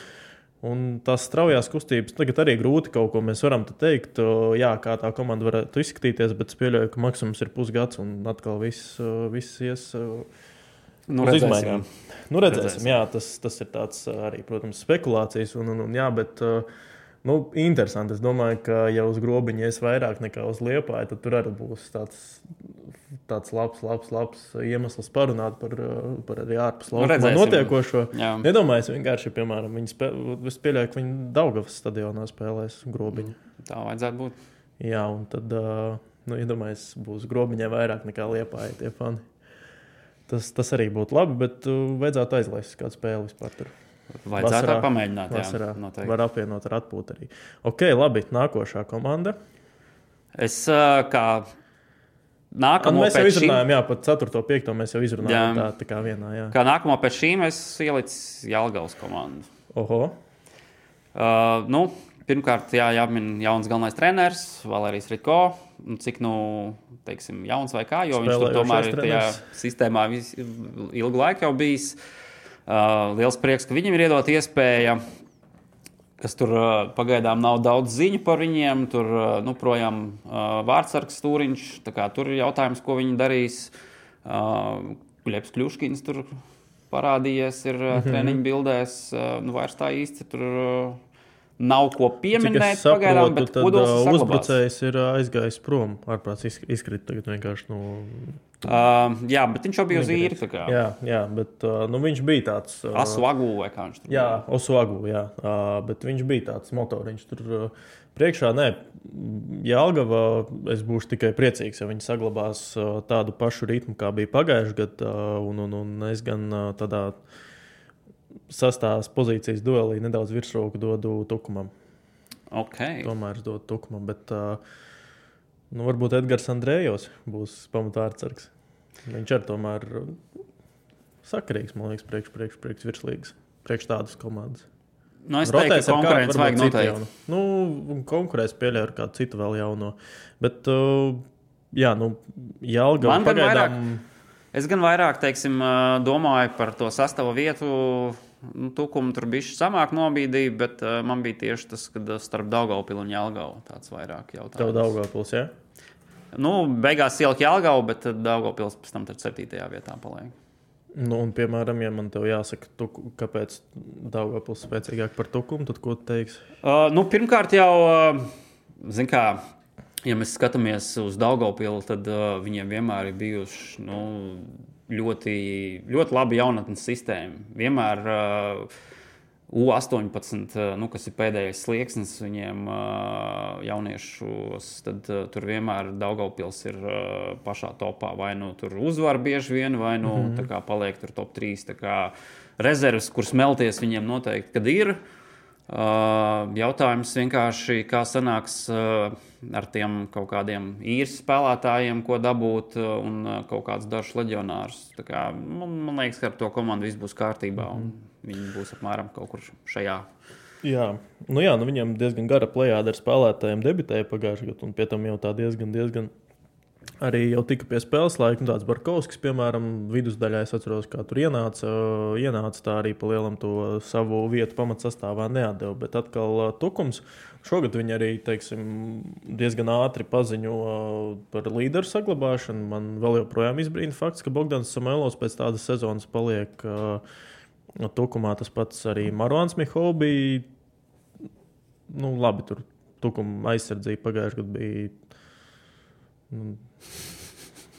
Un tās straujās kustības tagad arī grūti kaut ko mēs varam te teikt. Jā, kā tā komanda varētu izskatīties, bet es pieļauju, ka maksimums ir pusgads un atkal viss, uh, viss ies uh, Nu, redzēsim. izmaiņām. Nu, redzēsim, Redzēsim. jā, tas, tas ir tāds uh, arī, protams, spekulācijas. Un, un, un, jā, bet, uh, nu, interesanti. Es domāju, ka ja uz grobiņa ies vairāk nekā uz liepāju, tad tur arī būs tāds, tāds labs, labs, labs iemesls parunāt par, par arī ārpus Nu, laukuma redzēsim. notiekošo. Jā. Nedomājies vienkārši, piemēram, viņi spē, es pieļauju, ka viņi Daugavas stadionā spēlēs grobiņu. Tā vajadzētu būt. Jā, un tad, nu, iedomājieties, būs grobiņā vairāk nekā liepāja tie fani. Tas, tas arī būtu labi, bet vajadzētu aizlaist kādu spēli vispār. Tur. Vajadzētu Vasarā- pamēģināt. Vasarā Jā, noteikti. var apvienot ar atpūtu arī. Ok, labi, nākošā komanda. Es kā nākamo mēs jau pēc šīm, izrunājām, jā, pat 4. un 5. mēs jau izrunājām Jā. tā, tā kā vienā. Jā. kā nākamo pēc šīm es ielicu Jālgavas komandu. Oho, Uh, nu, pirmkārt, jā, jāmin jauns galvenais treneris, Valērijas Riko. Nu, cik nu, teiksim, jauns vai kā, jo viņš tur Spēlējošais tomēr ir tajā sistēmā ilgu laiku jau bijis. Uh, liels prieks, ka viņam ir iedot iespēja. Kas tur uh, pagaidām nav daudz ziņu par viņiem. Tur uh, nu, projām uh, vārdsargs stūriņš. Tur ir jautājums, ko viņi darīs. Uh, Leps Kļuškins tur parādījies, ir mm -hmm. treniņu bildēs. Uh, nu, vairs tā īsti tur uh, nav ko pieminēt es pagaidām, saprotu, bet tad kodols uh, ir saglabāts. uzbrucējs ir uh, aizgājis prom. Ārprāts iz- izkrīt tagad vienkārši no. Uh, jā, bet viņš jau bija uz īri. Jā, jā, bet uh, nu, viņš bija tāds. Uh, Asu agū vai kā viņš tur Jā, Osagu, jā. Uh, bet viņš bija tāds motoriņš tur uh, priekšā. Nē, Jālgava, es būšu tikai priecīgs, ja viņi saglabās uh, tādu pašu ritmu, kā bija pagājušajā gadā. Uh, un, un, un es gan uh, tādā sastāvs pozīcijas duelī nedaudz virsroku dodu Tukumam. Okay. Tomēr es dodu Tukumam. Bet, uh, Nu, varbūt Edgars Andrejos būs pamatvārdsargs. Viņš arī tomēr sakarīgs, man liekas, priekš, priekš, priekš virslīgas, priekš tādas komandas. Nu, es teiktu, ka konkurence vajag noteikti. Nu, konkurēs pieļauj ar kādu citu vēl jauno. Bet, uh, jā, nu, Jālga Man gan pagaidām. vairāk- Es gan vairāk teiksim, domāju par to sastāvu vietu. Nu, Tukumu tur bija samāk nobīdīja, bet uh, man bija tieši tas, kad ā, starp Daugaupili un Jālgavu tāds vairāk Tev jautājums. Daugavpils, jā? Nu, beigās ielika Jālgavu, bet tad Daugaupils pēc tam tur septītajā vietā paliek. Nu, un, piemēram, ja man te jāsaka, tu, kāpēc Daugavpils spēcīgāk par tukumu, tad ko tu teiksi? Uh, nu, pirmkārt, jau, uh, zin kā, ja mēs skatāmies uz Daugaupili, tad uh, viņiem vienmēr ir bijuši nu, ļoti, ļoti labi jaunatnes sistēma. Vienmēr uh, U18, uh, nu, kas ir pēdējais slieksnis viņiem uh, jauniešos, tad uh, tur vienmēr Daugaupils ir uh, pašā topā. Vai nu tur uzvar bieži vien, vai nu mm -hmm. kā, paliek tur top 3. Tā kā rezerves, kur smelties viņiem noteikti, kad ir. Uh, jautājums vienkārši, kā sanāks uh, ar tiem kaut kādiem īres spēlētājiem, ko dabūt, uh, un uh, kaut kādus dažus leģionārus. Tā Kā, man, man liekas, ka ar to komandu viss būs kārtībā, un viņi būs apmēram kaut kur šajā. Jā, nu, jā nu, viņam diezgan gara plējāda ar spēlētājiem debitēja pagājušajā gadā, un pie tam jau tā diezgan, diezgan arī jau tika pie spēles laika. Nu, tāds Barkovskis, piemēram, vidusdaļā es atceros, kā tur ienāca. ienāca tā arī pa lielam to savu vietu pamatsastāvā neatdeva. Bet atkal uh, tukums. Šogad viņi arī teiksim, diezgan ātri paziņo uh, par līderu saglabāšanu. Man vēl joprojām izbrīna fakts, ka Bogdans Samuēlos pēc tādas sezonas paliek uh, tukumā. Tas pats arī Marons Mihovs. Nu, labi, tur tukuma aizsardzība pagājušajā gadā bija. Nu,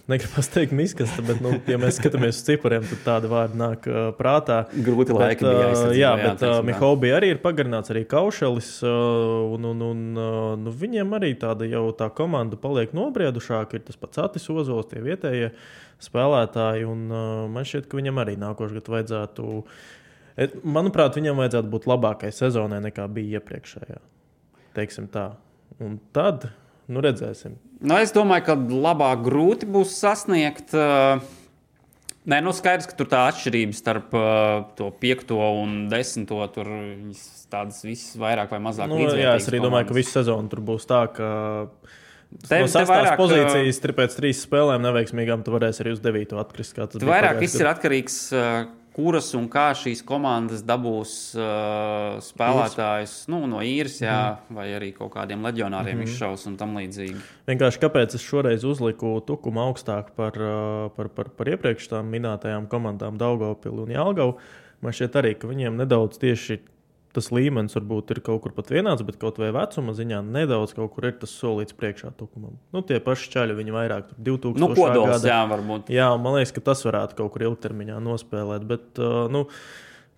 Negribu teikt, miskasta, bet, nu, ja mēs skatāmies uz cipariem, tad tāda vārda nāk uh, prātā. Grūti laiki Bet, bija ā, aizsardzībā, Jā, bet tā. Mihobi arī ir pagarināts, arī Kaušelis. ā, Un, un, un, ā, nu, viņiem arī tāda jau tā komanda paliek nobriedušāka. Ir tas pats Atis Ozols, tie vietējie spēlētāji. Un, ā, man šķiet, ka viņam arī nākošais gads vajadzētu. Manuprāt, viņam vajadzētu būt labākai sezonai nekā bija iepriekšējā. Teiksim tā. Un tad, nu redzēsim. Nu, es domāju, ka labāk grūti būs sasniegt. Uh, Nē, nu skaidrs, ka tur tā atšķirība starp uh, to piekto un desmito tur tādas visas vairāk vai mazāk Nu, jā, es arī domāju, ka komandas. visu sezonu tur būs tā, ka Tev- no sastās vairāk, pozīcijas tri pēc trīs spēlēm neveiksmīgām, tu varēsi arī uz devīto atkrist. vairāk viss ir atkarīgs kuras un kā šīs komandas dabūs uh, spēlētājus nu, no īres, jā, Mhm. vai arī kaut kādiem leģionāriem izšaus un tam līdzīgi. Vienkārši kāpēc es šoreiz uzliku tukumu augstāk par, ā, par, par, par iepriekš tām minētajām komandām, Daugopilu un Jālgavu. Man šķiet arī, ka viņiem nedaudz tieši tas līmenis varbūt ir kaut kur pat vienāds, bet kaut vai vecuma ziņā nedaudz kaut kur ir tas solīts priekšā tukumam. Nu, tie paši čaļi, viņi vairāk tur 2000 Nu, kodols, gada. jā, varbūt. Jā, man liekas, ka tas varētu kaut kur ilgtermiņā nospēlēt. Bet, uh, nu,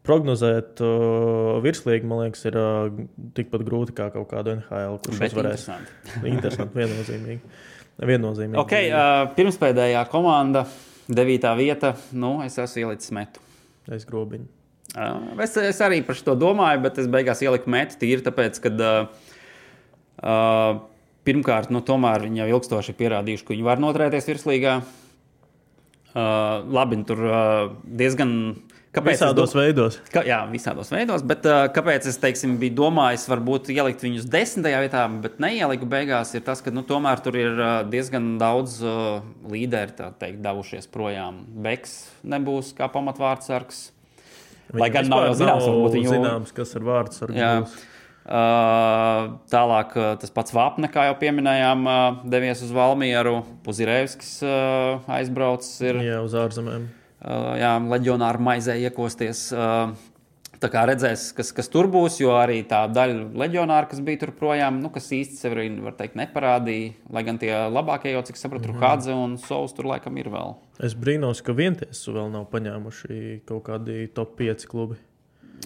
prognozēt uh, virslīgi, man liekas, ir uh, tikpat grūti kā kaut kādu NHL, kurš Bet uzvarēs. interesanti. Interesanti, viennozīmīgi. viennozīmīgi. Okay, uh, pirmspēdējā komanda, devītā vieta. Nu, es esmu ielicis metu. Es grobiņu. Uh, es, es arī par to domāju, bet es beigās ieliku metu tīri tāpēc, ka uh, uh, pirmkārt, nu, tomēr viņi jau ilgstoši ir pierādījuši, ka viņi var noturēties virslīgā. Uh, labi, nu, tur uh, diezgan. Kāpēc Visādos dom- veidos. Ka, jā, visādos veidos, bet uh, kāpēc es teiksim, biju domājis, varbūt ielikt viņus desmitajā vietā, bet neieliku beigās, ir tas, ka nu, tomēr tur ir uh, diezgan daudz uh, līderi teikt, devušies projām. Beks nebūs kā pamatvārdsargs. Lai gan nav jau zināms, varbūt viņu- zināms, kas ir vārds ar. Uh, tālāk tas pats Vāpne, kā jau pieminējām, uh, devies uz Valmieru. Puzirēvskis aizbraucis. Ir, Jā, uz ārzemēm. jā, leģionāru maizē iekosties. Tā kā redzēs, kas, kas tur būs, jo arī tā daļa leģionāra, kas bija tur projām, nu, kas īsti sev arī, var teikt, neparādīja. Lai gan tie labākie, jau cik sapratu, tur Hadze un Sols tur laikam ir vēl. Es brīnos, ka vientiesu vēl nav paņēmuši kaut kādi top 5 klubi.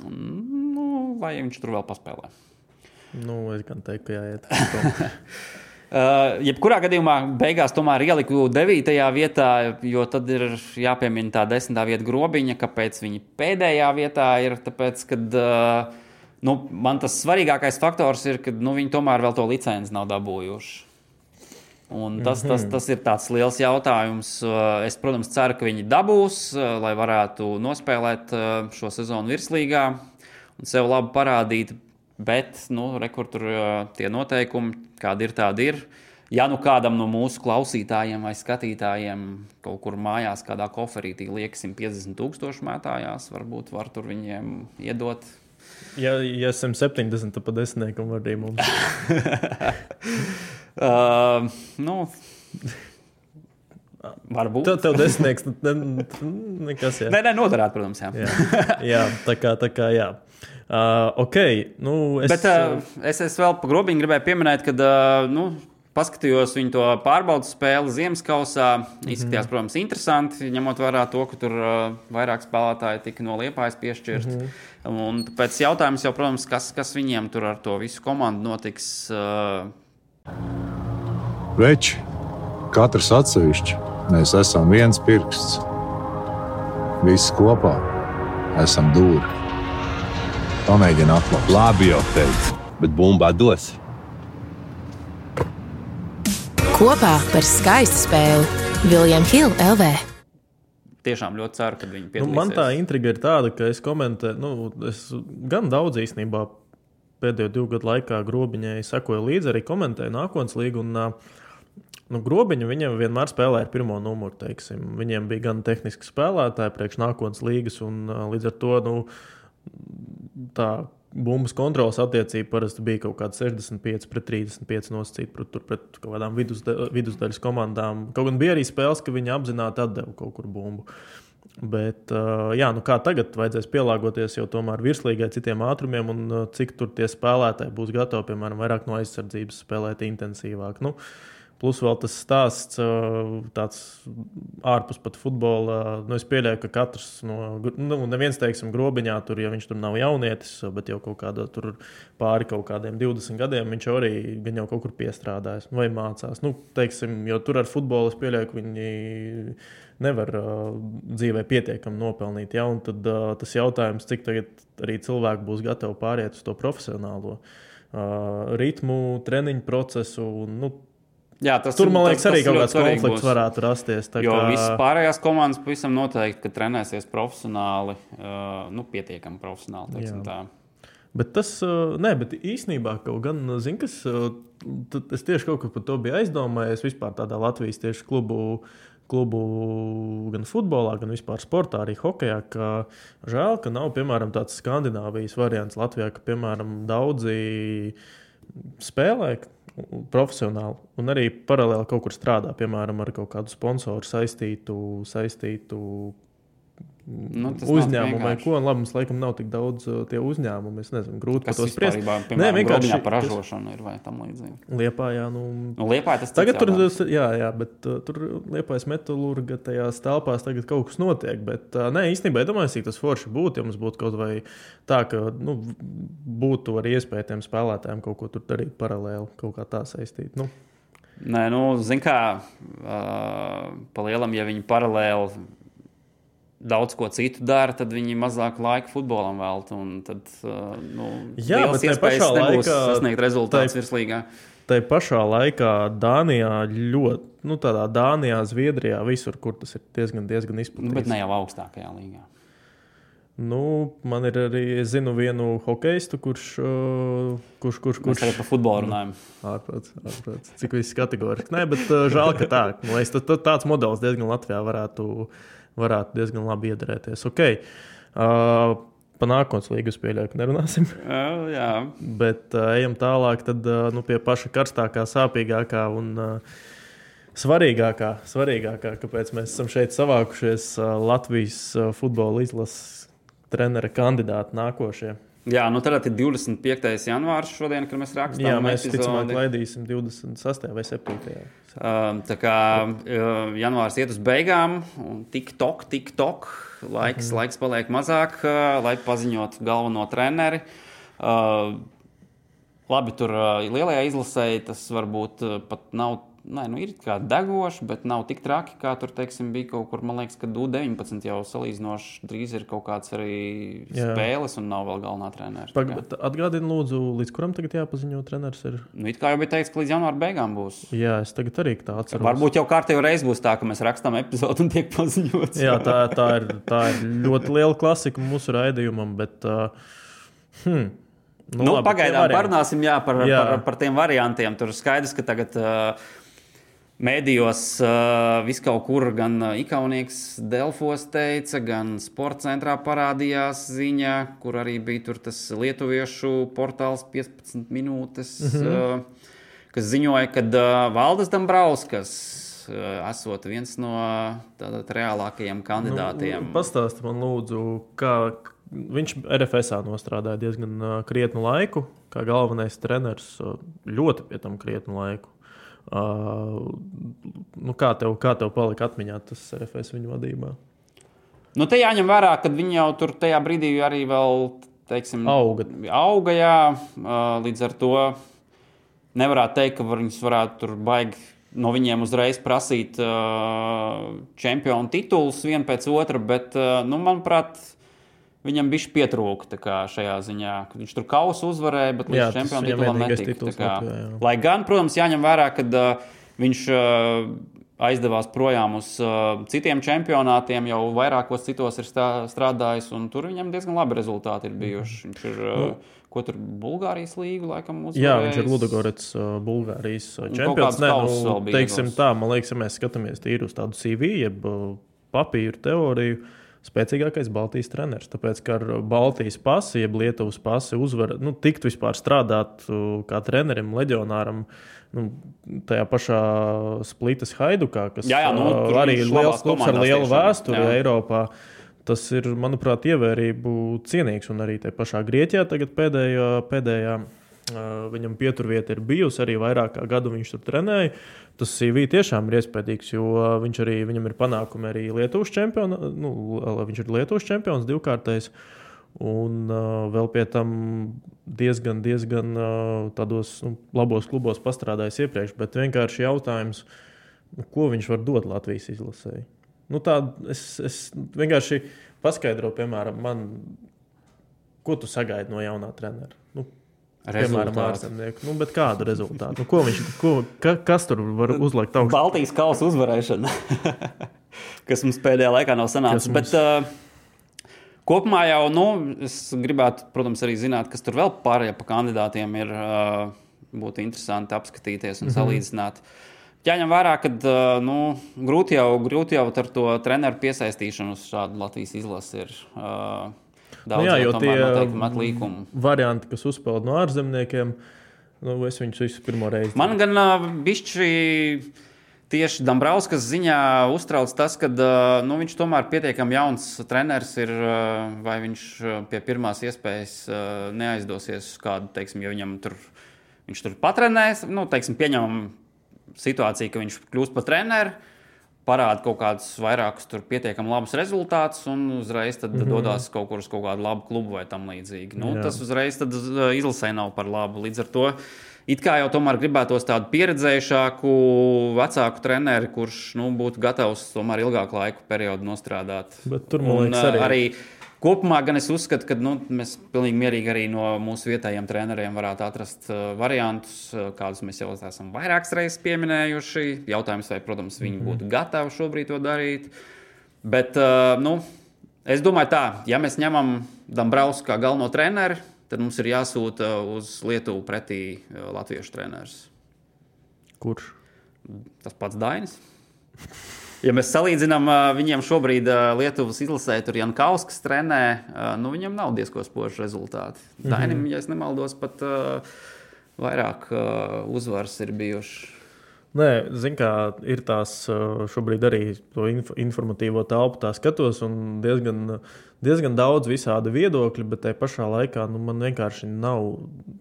Nu, lai viņš tur vēl paspēlē. Nu, es gan teiktu, ka jāiet. Uh, jebkurā gadījumā beigās tomēr ieliku 9. vietā, jo tad ir jāpiemina tā 10. vieta grobiņa, kāpēc viņi pēdējā vietā ir. Tāpēc, kad, uh, nu, man tas svarīgākais faktors ir, ka nu, viņi tomēr vēl to licenci nav dabūjuši. Un tas, tas, tas ir tāds liels jautājums. Uh, Es, protams, ceru, ka viņi dabūs, lai varētu nospēlēt šo sezonu virslīgā un sev labi parādīt. Bet, nu, rekur tur uh, tie noteikumi, kādi ir, tādi ir. Ja nu kādam no mūsu klausītājiem vai skatītājiem kaut kur mājās, kādā koferītī liekas 150 tūkstoši mētājās, varbūt var tur viņiem iedot Ja, ja esam 70, tad pa desmitniekam var arī mums. Uh, nu, varbūt. Tev, tev desmitnieks, ne, nekas, jā. Nē, nē, noderētu, protams. Jā. Jā, jā tā kā, tā kā, jā. Uh, ok, nu, es. Bet uh, es, es vēl pa grobiņu gribēju pieminēt, ka uh, nu, paskatījos viņu to pārbaudas spēli Ziemasskalsā. Izskatījās, protams, interesanti, ņemot vērā to, ka tur uh, vairāk spēlētāji tika no liepājas piešķirti. Mm -hmm. Un pēc jautājums jau, protams, kas, kas viņiem tur ar to visu komandu notiks. Uh, Veči, katrs atsevišķi, mēs esam viens pirksts. Visi kopā esam dūri. Pamēģini atklāt. Labi, jau teicu, bet bumba dos. Kopā par skaistu spēli Viljams Hilde LV. tiešām ļoti ceru, ka viņi Nu, piedalīsies. man tā intriga ir tāda, ka es komentēju, nu, es gan daudz īstenībā pēdējo divu gadu laikā grobiņai sekoju līdzi, arī komentēju nākotnes līgu. Un, ā, Nu, grobiņu viņam vienmēr spēlēja pirmo numuru. Teiksim. Viņiem bija gan tehniski spēlētāji, priekš nākotnes līgas, un līdz ar to nu, tā bumbas kontrolas attiecība parasti bija kaut kāda 65 pret 35 nosacīta pret, pret kaut kādām vidusda, vidusdaļas komandām. Kaut gan bija arī spēles, ka viņi apzināti atdeva kaut kur bumbu. Bet, uh, jā, nu kā tagad vajadzēs pielāgoties jau tomēr virslīgai citiem ātrumiem, un uh, cik tur tie spēlētāji būs gatavi, piemēram, vairāk no aizsardzības spēlēt intensīvāk. Nu, Plus vēl tas stāsts, uh, tāds ārpus pat futbola. Nu, es pieļauju, ka katrs no, nu, neviens, teiksim, grobiņā, tur, ja viņš tur nav jaunietis, bet jau kaut kādā tur pāri kaut kādiem 20 gadiem, viņš arī gan jau kaut kur piestrādājis vai mācās. Nu, teiksim, jo tur ar futbolu es pieļauju, ka viņi nevar uh, dzīvē pietiekami nopelnīt. Ja? Un tad uh, tas jautājums, cik tagad arī cilvēki būs gatavi pāriet uz to profesionālo uh, ritmu, treniņu procesu. Nu, Jā, tas tur, man tas- liekas, arī tas kaut kāds konflikts būs. varētu rasties. Jo kā- visas pārējās komandas pavisam noteikti, ka trenēsies profesionāli, nu, pietiekami profesionāli. Bet tas, nē, bet īsnībā kaut gan, zinu, kas, es tieši kaut ko par to biju aizdomājies. Vispār tādā Latvijas tieši klubu, klubu gan futbolā, gan vispār sportā, arī hokeja. Ka žēl, ka nav, piemēram, tāds Skandināvijas variants Latvijā, ka, piemēram, daudzi spēlē profesionāli. Un arī paralēli kaut kur strādā, piemēram, ar kaut kādu sponsoru saistītu, saistītu Nu, uzņēmumu vai ko. Labi, mums laikam nav tik daudz uh, tie uzņēmumi. Es nezinu, grūti par to spriest. vispār Nē, vienkārši par ražošanu ir vai tam līdzīgi. Liepā, jā, nu. Nu, Liepā tas Tagad tur, jā, jā, bet uh, tur liepais metālurga tajās telpās tagad kaut kas notiek. Bet, uh, nē, īstenībā, domāju, cik tas forši būtu, ja mums būtu kaut vai tā, ka nu, būtu arī iespēja tiem spēlētājiem kaut ko tur darīt paralēli, kaut kā tā saistīt. Nu, Nē, nu, zin kā, uh, pa lielam, ja viņi paralēli daudz ko citu dara, tad viņi mazāk laika futbolam veltīja. Tad, uh, nu, Jā, liels iespējas pašā nebūs laikā sasniegt rezultātus virslīgā. Tā pašā laikā Dānijā ļoti, nu, tādā Dānijā, Zviedrijā, visur, kur tas ir diezgan, diezgan Nu, izplatīts. bet ne jau augstākajā līgā. Nu, man ir arī, es zinu, vienu hokeistu, kurš, uh, kurš, kurš, Kurš arī par futbolu runājam? ārprāts, ārprāts. Cik viss kategoriski. Nē, bet uh, žēl, ka tā. Man liekas, tā- tā- tāds modelis diezgan Latvijā varētu, varētu diezgan labi iedarēties. Okay. Uh, Pa nākotnes līgas pieļauju, ka nerunāsim. Uh, jā, Bet uh, ejam tālāk tad, uh, nu, pie paša karstākā, sāpīgākā un uh, svarīgākā, svarīgākā, kāpēc mēs esam šeit savākušies uh, Latvijas uh, futbola izlases trenera kandidāti nākošie. Jā, nu tad ir 25. janvārs šodien, kad mēs rakstām. Jā, mēs ticamāk laidīsim 26. vai 7. Um, tā kā uh, janvārs iet uz beigām, un tik tok, tik tok, laiks, mm. laiks paliek mazāk, uh, lai paziņotu galveno treneri. Uh, labi, tur uh, lielajā izlasē tas varbūt uh, pat nav nē, nu, ir kā degoši, bet nav tik traki, kā tur teiksim, bija kaut kur. Man liekas, ka U-19 jau salīdzinoši drīz ir kaut kāds arī Jā. spēles, un nav vēl galvenā treneris. Atgādini, lūdzu, līdz kuram tagad jāpaziņo treneris. Ir? Nu, it kā jau bija teikts, ka līdz janvāra beigām būs. Jā, es tagad arī tā atceros. Varbūt jau kārtīgi reiz būs tā, ka mēs rakstām epizodi un tiek paziņots. Jā, tā, tā, ir, tā ir ļoti liela klasika mūsu raidījumam. Bet, uh, hmm, Nu, nu, labi, pagaidām parunāsim jā, par, jā. Par, par tiem variantiem. Tur skaidrs, ka tagad uh, mēdījos uh, vis kaut kur gan uh, Ikaunieks Delfos teica, gan sporta centrā parādījās ziņa, kur arī bija tas lietuviešu portāls 15 minūtes, mm -hmm. uh, kas ziņoja, ka uh, Valdes Dambrauskas uh, esot viens no tādiem reālākajiem kandidātiem. Nu, Pastāstiet man, lūdzu, kā, Viņš RFSā nostrādāja diezgan uh, krietnu laiku, kā galvenais treneris. Uh, ļoti pie tam krietnu laiku. Uh, nu kā, tev, kā tev palika atmiņā tas RFS viņa vadībā? Nu, te jāņem vērā, ka viņi jau tur tajā brīdī arī vēl teiksim, auga. auga jā, līdz ar to nevarētu teikt, ka viņus varētu tur baigi no viņiem uzreiz prasīt čempionu titulus vienu pēc otra, bet, nu, manuprāt, viņam bija pietrūka šajā ziņā. Viņš tur kausu uzvarēja, bet līdz čempionu titulam netika. Kā, lai gan, protams, jāņem vērā, ka uh, viņš uh, aizdevās projām uz uh, citiem čempionātiem, jau vairākos citos ir stā, strādājis, un tur viņam diezgan labi rezultāti ir bijuši. Viņš ir, uh, nu. Ko tur Bulgārijas līnija laikam uzvarēja? Jā, viņš ir Ludogorets, uh, Bulgārijas čempions. Nē, nu, teiksim tā, man liekas, ja mēs skatāmies tīri uz tādu CV, jeb papīru teoriju, uh, spēcīgākais Baltijas treneris. Tāpēc, ka ar Baltijas pasi, jeb Lietuvas pasi, uzvar, nu, tikt vispār strādāt kā trenerim, leģionāram. Nu, tajā pašā Splitas Haidukā, kas jā, jā, nu, arī ir liels klubs ar lielu vēsturi jā. Eiropā. Tas ir, manuprāt, ievērību cienīgs. Un arī tajā pašā Grieķijā tagad pēdējā, pēdējā Viņam pieturvieta ir bijusi arī vairāk kā gadu, viņš tur trenēja. Tas CV tiešām ir iespējams, jo viņš arī, viņam ir panākumi arī Lietuvas čempions. Nu, viņš ir Lietuvas čempions divkārtais. Un uh, vēl pie tam diezgan, diezgan uh, tādos nu, labos klubos pastrādājis iepriekš. Bet vienkārši jautājums, ko viņš var dot Latvijas izlasēji? Nu, tā, es, es vienkārši paskaidroju, piemēram, man, ko tu sagaidi no jaunā trenera. Nu, Piemēram, ārzemnieku. Nu, kādu rezultātu? Nu, ko viņš, ko, ka, kas tur var uzlikt augšā? Baltijas kausa uzvarēšana, kas mums pēdējā laikā nav sanācis. Mums... Bet, uh, kopumā jau nu, es gribētu, protams, arī zināt, kas tur vēl pārējie pa kandidātiem ir. Uh, būtu interesanti apskatīties un mm -hmm. salīdzināt. Jāņem vērā, ka uh, nu, grūti, jau, grūti jau ar to treneru piesaistīšanu uz šādu Latvijas izlasi ir. Uh, Daudz nu jā, jo tie varianti, kas uzpeld no ārzemniekiem, nu, es viņus visus pirmo reizi. Man gan uh, bišķi. Tieši Dambrauskas ziņā uztrauc tas, ka nu, viņš tomēr ir pietiekami jauns treneris, ir, vai viņš pie pirmās iespējas neaizdosies uz kādu, teiksim, ja viņam tur, viņš tur patrenēs, nu, teiksim, pieņemam situāciju, ka viņš kļūst par treneru parāda kaut kādus vairākus pietiekami labus rezultātus, un uzreiz mm -hmm. dodas kaut kur uz kaut kādu labu klubu vai tam līdzīgi. Nu, Jā. tas uzreiz izlasē nav par labu. Līdz ar to it kā jau tomēr gribētos tādu pieredzējušāku, vecāku treneri, kurš nu, būtu gatavs tomēr ilgāku laiku periodu nostrādāt. Bet tur man liekas, arī. arī Kopumā gan es uzskatu, ka nu, mēs pilnīgi mierīgi arī no mūsu vietējiem treneriem varētu atrast uh, variantus, uh, kādus mēs jau esam vairākas reizes pieminējuši. Jautājums, vai, protams, viņi mhm. būtu gatavi šobrīd to darīt. Bet, uh, nu, es domāju, tā, ja mēs ņemam Dambrausku kā galveno treneri, tad mums ir jāsūta uz Lietuvu pretī uh, latviešu treneris. Kurš? Tas pats Dainis. Ja mēs salīdzinām, viņiem šobrīd Lietuvas izlasē, tur Jankauskas trenē, nu, viņam nav diezgan spoži rezultāti. Mm -hmm. Dainim, ja nemaldos, pat uh, vairāk uh, uzvaras ir bijušas. Nē, zinu, kā ir tās šobrīd arī to inf informatīvo telpu, tā skatos, un diezgan, diezgan daudz visādi viedokļi, bet tajā pašā laikā nu, man vienkārši nav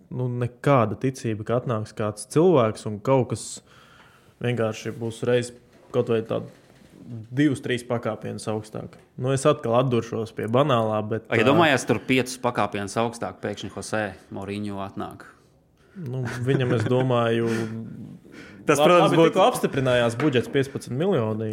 nu, nekāda ticība, ka atnāks kāds cilvēks un kaut kas vienkārši būs reiz kaut vai tāda divus, trīs pakāpienus augstāk. Nu, es atkal atduršos pie banālā. Bet, ja domājat, tur piecus pakāpienus augstāk, pēkšņi Jose Moriņo atnāk. Nu, viņam, es domāju, Tas, Labi, protams, būtu apstiprinājās budžets 15 miljoni?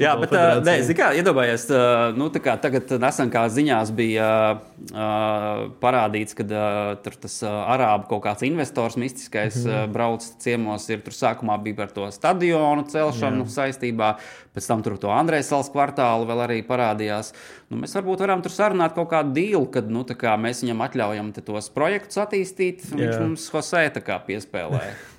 Jā, bet uh, nē, kā, iedomājies, uh, nu, tā kā tagad nesen kā ziņās bija uh, parādīts, ka uh, tur tas uh, arābu kaut kāds investors mistiskais mm -hmm. uh, brauc ciemos, ir tur sākumā bija par to stadionu celšanu Jā. saistībā, pēc tam tur to Andrēs salas kvartālu vēl arī parādījās. Nu, mēs varbūt varam tur sarunāt kaut kādu dīlu, kad nu, kā mēs viņam atļaujam te tos projektus attīstīt, un viņš Jā. mums Hosē piespēlē.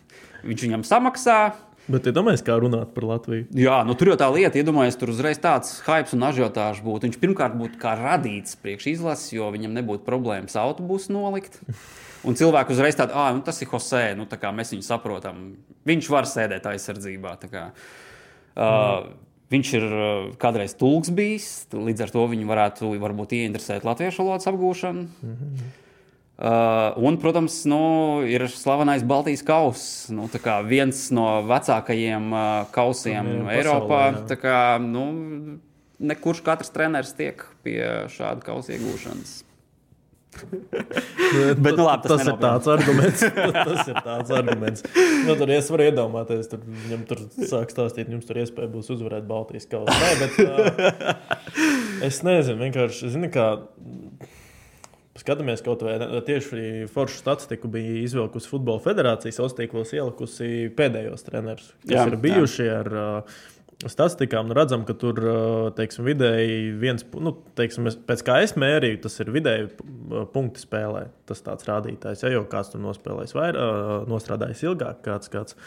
Viņš viņam samaksā, Bet iedomājieties, kā runāt par Latviju. Jā, nu, tur jau tā lieta, iedomājieties, tur uzreiz tāds hype un ažiotāžs būtu. Viņš pirmkārt būtu kā radīts priekš izlases, jo viņam nebūtu problēmas autobusu nolikt. Un cilvēki uzreiz tādu, ah, nu, tas ir Hosē, nu, tā kā mēs viņu saprotam. Viņš var sēdēt aizsardzībā. Uh, viņš ir kādreiz tulks bijis, līdz ar to viņu varētu varbūt ieinteresēt latviešu valodas apgūšanu. Uh, un, protams, nu, ir slavenais Baltijas kauss. Nu, tā kā viens no vecākajiem uh, kausiem Jā, pasaulē, Eiropā. jā. Tā kā, nu, nekurš katrs treneris tiek pie šāda kausa iegūšanas. Bet, nu, labi, tas tas ir tāds arguments. tas ir tāds arguments. Nu, tur es varu iedomāties, tur viņam tur sāk stāstīt, jums tur iespēja būs uzvarēt Baltijas kausu. Nē, bet uh, es nezinu, vienkārši, zini, kā. Skatāmies, kaut vai tieši foršu statistiku bija izvilkusi Futbola federācija, savos tīklos ielikusi pēdējos trenerus, kas Jā, ir bijuši jā. ar uh, statistikām. Nu, redzam, ka tur uh, teiksim, vidēji viens, nu, teiksim, pēc kā es mērīju, tas ir vidēji uh, punkti spēlē. Tas tāds rādītājs, ja jau kāds tur nospēlējis vairāk, nostrādājis ilgāk, kāds. kāds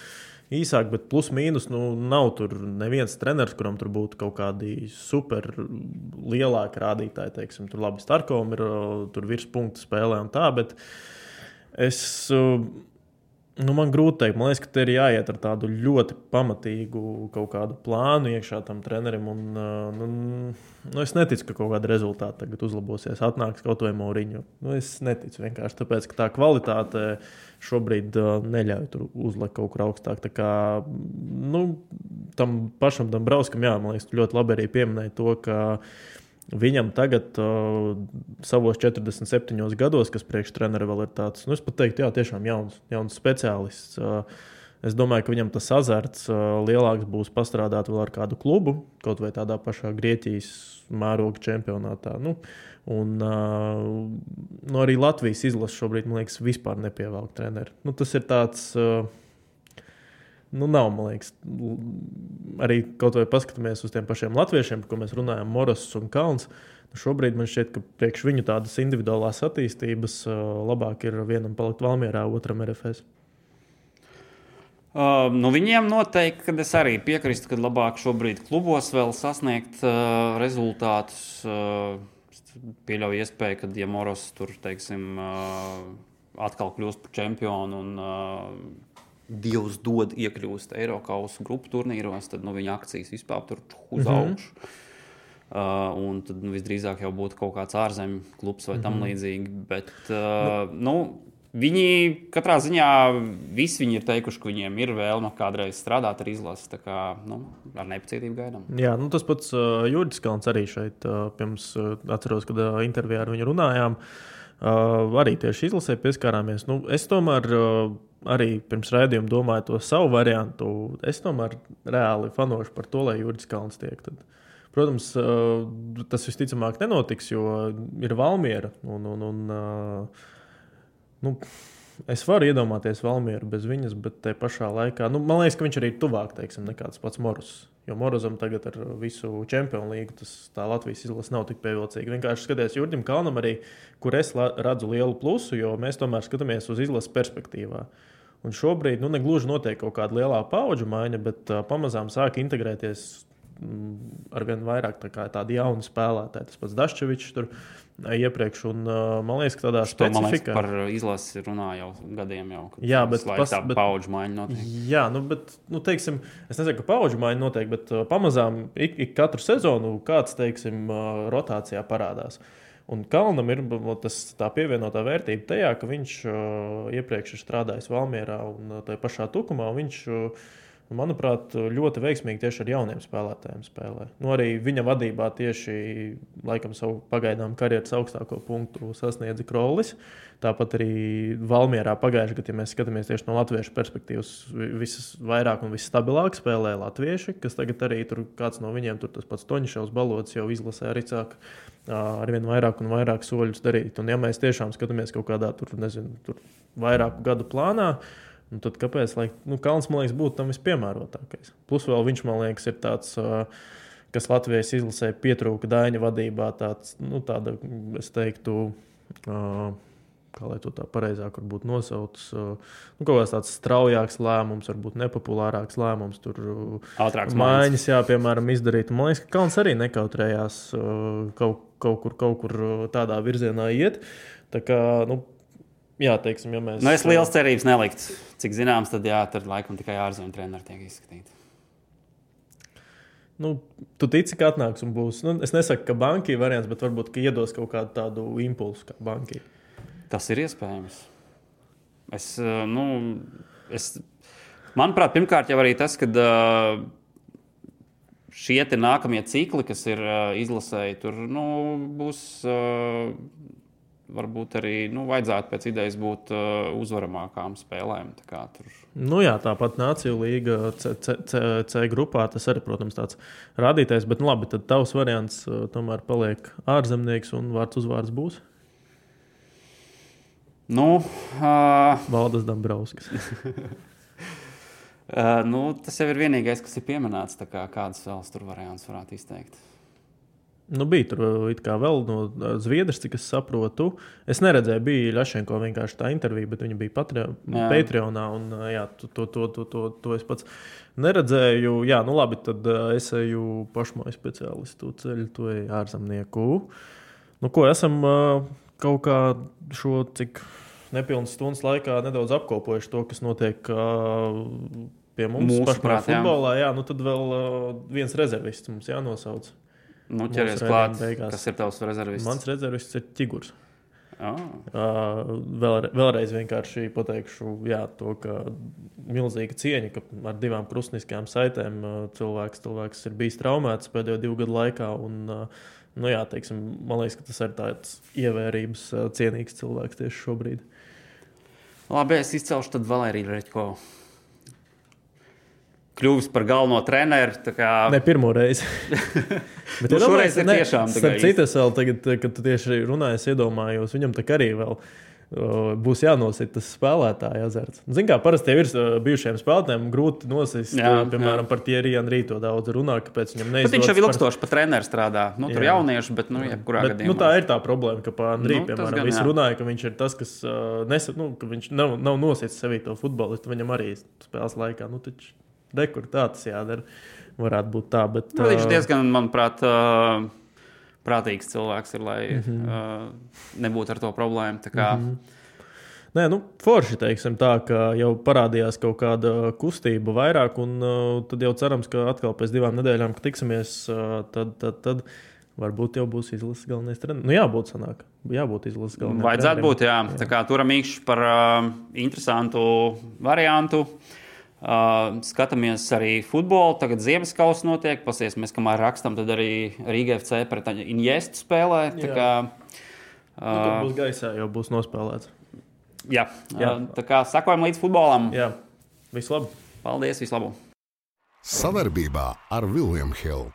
Īsāk, bet plus mīnus nu, nav tur neviens treneris, kuram tur būtu kaut kādi super lielāki rādītāji. Teiksim, tur labi Starkovam ir tur virspunktu spēlē un tā, bet es Nu, man grūti pateikt, man liekas, ka te ir jāiet ar tādu ļoti pamatīgu kaut kādu plānu iekšā tam trenerim. Un, uh, nu, nu, es neticu, ka kaut kāda rezultāta tagad uzlabosies. Atnāks kaut vai Mauriņu. Nu, es neticu vienkārši tāpēc, ka tā kvalitāte šobrīd uh, neļauj tur uzlikt kaut kur augstāk. Tā kā nu, tam pašam Dabravskam, jā, man liekas, ļoti labi arī pieminēji to, ka Viņam tagad, uh, savos 47 gados, kas priekštreneri vēl ir tāds, nu, es pat teiktu, jā, tiešām jauns, jauns speciālists. Uh, es domāju, ka viņam tas azarts uh, lielāks būs pastrādāt vēl ar kādu klubu, kaut vai tādā pašā Grieķijas mēroga čempionātā. Nu, un uh, nu, arī Latvijas izlase šobrīd, man liekas, vispār nepievelk treneri. Nu, tas ir tāds. Uh, Nu, nav, man liekas, arī kaut vai paskatāmies uz tiem pašiem latviešiem, par ko mēs runājam, Moras un Kalns. Nu, šobrīd man šķiet, ka priekš viņu tādas individuālās attīstības labāk ir vienam palikt Valmjerā, otram RFS. Uh, nu viņiem noteikti, kad es arī piekrītu, ka labāk šobrīd klubos vēl sasniegt uh, rezultātus. Uh, pieļauju iespēju, ka, ja Moros tur, teiksim, uh, atkal kļūst par čempionu un uh, Dievs dod iekļūst Eiropas grupu turnīros, tad nu, viņa akcijas vispār tur uz Mhm. augšu. Uh, un tad nu, visdrīzāk jau būtu kaut kāds ārzemju klubs vai tam līdzīgi. Bet, uh, nu, viņi katrā ziņā visi viņi ir teikuši, ka viņiem ir vēlme kādreiz strādāt ar izlasi. Tā kā nu, ar nepacietību gaidām. Jā, nu, tas pats uh, Jurijs Kalns arī šeit, uh, pirms uh, atceros, kad uh, intervijā ar viņu runājām. Uh, arī tieši izlasē pieskārāmies. Nu, es tomēr uh, arī pirms raidījuma domāju to savu variantu. Es tomēr reāli fanošu par to, lai Jurijs Kalns tiek. Tad. Protams, uh, tas visticamāk nenotiks, jo ir Valmiera. Un, un, un, uh, nu, es varu iedomāties Valmieru bez viņas, bet tajā pašā laikā nu, man liekas, ka viņš arī ir tuvāk teiksim, nekā tas pats Morus. Jo Morozam tagad ar visu čempionu līgu tas tā Latvijas izlase nav tik pievilcīga. Vienkārši skaties Jurģim Kalnam arī, kur es redzu lielu plusu, jo mēs tomēr skatāmies uz izlases perspektīvā. Un šobrīd nu, negluži notiek kaut kāda lielā paudžu maiņa, bet uh, pamazām sāk integrēties mm, ar vien vairāk tā kā tādi jauni spēlētāji. Tas pats Daščevičs tur uh, iepriekš, un uh, man liekas, ka tādā specifikā. par izlasi runā jau gadiem. Jau, Jā, bet pas- tā bet- paudžu maiņa notiek. Jā, nu, bet, nu, teiksim, es nezinu, ka paudžu maiņa notiek, bet uh, pamazām ik, ik katru sezonu kāds, teiksim, uh, rotācijā parādās. Un Kalnam ir tas, tā pievienotā vērtība tajā, ka viņš iepriekš ir strādājis Valmjerā un tajā pašā Tukumā. Viņš uh, Manuprāt, ļoti veiksmīgi tieši ar jauniem spēlētājiem spēlē. Nu, arī viņa vadībā tieši laikam savu pagaidām karjeras augstāko punktu sasniedza Krolis. Tāpat arī Valmjerā pagājušajā gadā, ja mēs skatāmies tieši no latviešu perspektīvas, visas vairāk un visstabilāk spēlē latvieši, kas tagad arī tur kāds no viņiem, tur tas pats Toņšovs balots jau izlasē arī sāk ar vien vairāk un vairāk soļus darīt. Un ja mēs tiešām skatāmies kaut kādā tur, nezinu, tur vairāku gadu plānā, Un tad kāpēc? Lai, nu, Kalns man liekas, būtu tam vispiemērotākais. Plus vēl viņš man liekas, ir tāds. Kas Latvijas izlasē pietrūka Daņa vadībā, tāds, nu, tāda, es teiktu, kā lai to tā pareizāk būtu nosaucis. Nu, kaut kāds tāds straujāks lēmums, varbūt nepopulārāks lēmums, tur ātrāks maiņas, jā, piemēram, izdarīt. Man liekas, ka Kalns arī nekautrējās kaut, kaut, kur, kaut kur tādā virzienā iet. Tā kā, nu, Jā, teiksim, ja mēs. Nu, es liels cerības neliktu. Cik zināms, tad jā, tur laikam tikai ārzemju treneri tiek izskatīti. Nu, tu tici, ka atnāks un būs. Nu, es nesaku, ka banka ir variants, bet varbūt iedos kaut kādu tādu impulsu, kā banka. Tas ir iespējams. Es, eh, nu, es, manuprāt, pirmkārt jau arī tas, ka uh, šie nākamie cikli, kas ir uh, izlasēji, tur nu, būs. Varbūt arī nu, vajadzētu pēc idejas būt uh, uzvaramākām spēlēm. Tā nu, jā, tāpat Nāciju līga C, C, C, C grupā tas arī, protams, tāds rādītājs. Bet nu, labi, tad tavs variants uh, tomēr paliek ārzemnieks un vārds uzvārds būs. Nu, uh... Valdes Dabrovskis. uh, nu, tas jau ir vienīgais, kas ir pieminēts. Kā, kādas vēl tur variants varētu izteikt? Nu, bija tur vēl no Zviedrijas, cik es saprotu. Es neredzēju, bija Ļašenko vienkārši tā intervija, bet viņa bija Patreonā. Un, jā, to, to, to, to, to, to es pats neredzēju. Jā, nu labi, tad es eju pašmāju speciālistu ceļu, to ārzemnieku. Nu, ko esam kaut kā šo cik nepilnas stundas laikā nedaudz apkopojuši to, kas notiek pie mums pašā futbolā. Jā, nu tad vēl viens rezervists mums jānosauc. Nu, ķeries klāt, beigās. kas ir tavs rezervists? Mans rezervists ir ķigurs. Oh. Uh, vēl, vēlreiz vienkārši pateikšu, jā, to, ka milzīga cieņa, ka ar divām krustniskajām saitēm uh, cilvēks, cilvēks ir bijis traumēts pēdējo divu gadu laikā. Un, uh, nu, jā, teiksim, man liekas, ka tas ir tāds ievērības uh, cienīgs cilvēks tieši šobrīd. Labi, es izcelšu tad Valēriju Reģko kļuvis par galveno treneru. Kā... Ne pirmo reizi. Bet nu, šoreiz ir ne, tiešām tā. Citas vēl tagad, kad tu tieši runāji, iedomājos, viņam tā arī vēl. Būs jānosita tas spēlētāja azarts. Ziniet, kā parasti ir bijušiem spēlētājiem grūti nosist. Jā, piemēram, jā. par Thierry Henry to daudz runā, kāpēc viņam neizdodas. Viņš jau ilgstoši par treneru strādā. Nu, tur jā. jaunieši, bet, nu, jebkurā bet, gadījumā. Nu, tā ir tā problēma, ka par Henry, nu, piemēram, gan, visi runāja, ka viņš ir tas, kas uh, nesa, nu, ka viņš nav, nav nositis sevī to futbolistu. Viņam arī spēles laikā. Nu, taču, Rekur tā tas jādara. Varētu būt tā. Bet, nu, viņš diezgan, manuprāt, prātīgs cilvēks ir, lai mm -hmm. nebūtu ar to problēmu. Mm -hmm. Nē, nu, forši teiksim tā, ka jau parādījās kaut kāda kustība vairāk, un tad jau cerams, ka atkal pēc divām nedēļām, kad tiksimies, tad, tad, tad varbūt jau būs izlases galvenais treneris. Nu, jābūt sanāk, jābūt izlases galvenais. Vajadzētu trenerim. būt, jā. jā. Tā kā turam īkšķi par uh, interesantu variantu. Uh, Uh, skatāmies arī futbolu. Tagad Ziemasskalns notiek. Pasiesimies, kamēr rakstam, tad arī Rīga FC pret Iniestu spēlē. Tā kā, uh, nu, būs gaisā, jau būs nospēlēts. Jā, jā. Uh, tā kā sakojam līdz futbolam. Jā, vislabāk. Paldies, vislabāk. Savarbībā ar Vilniņu Hildu.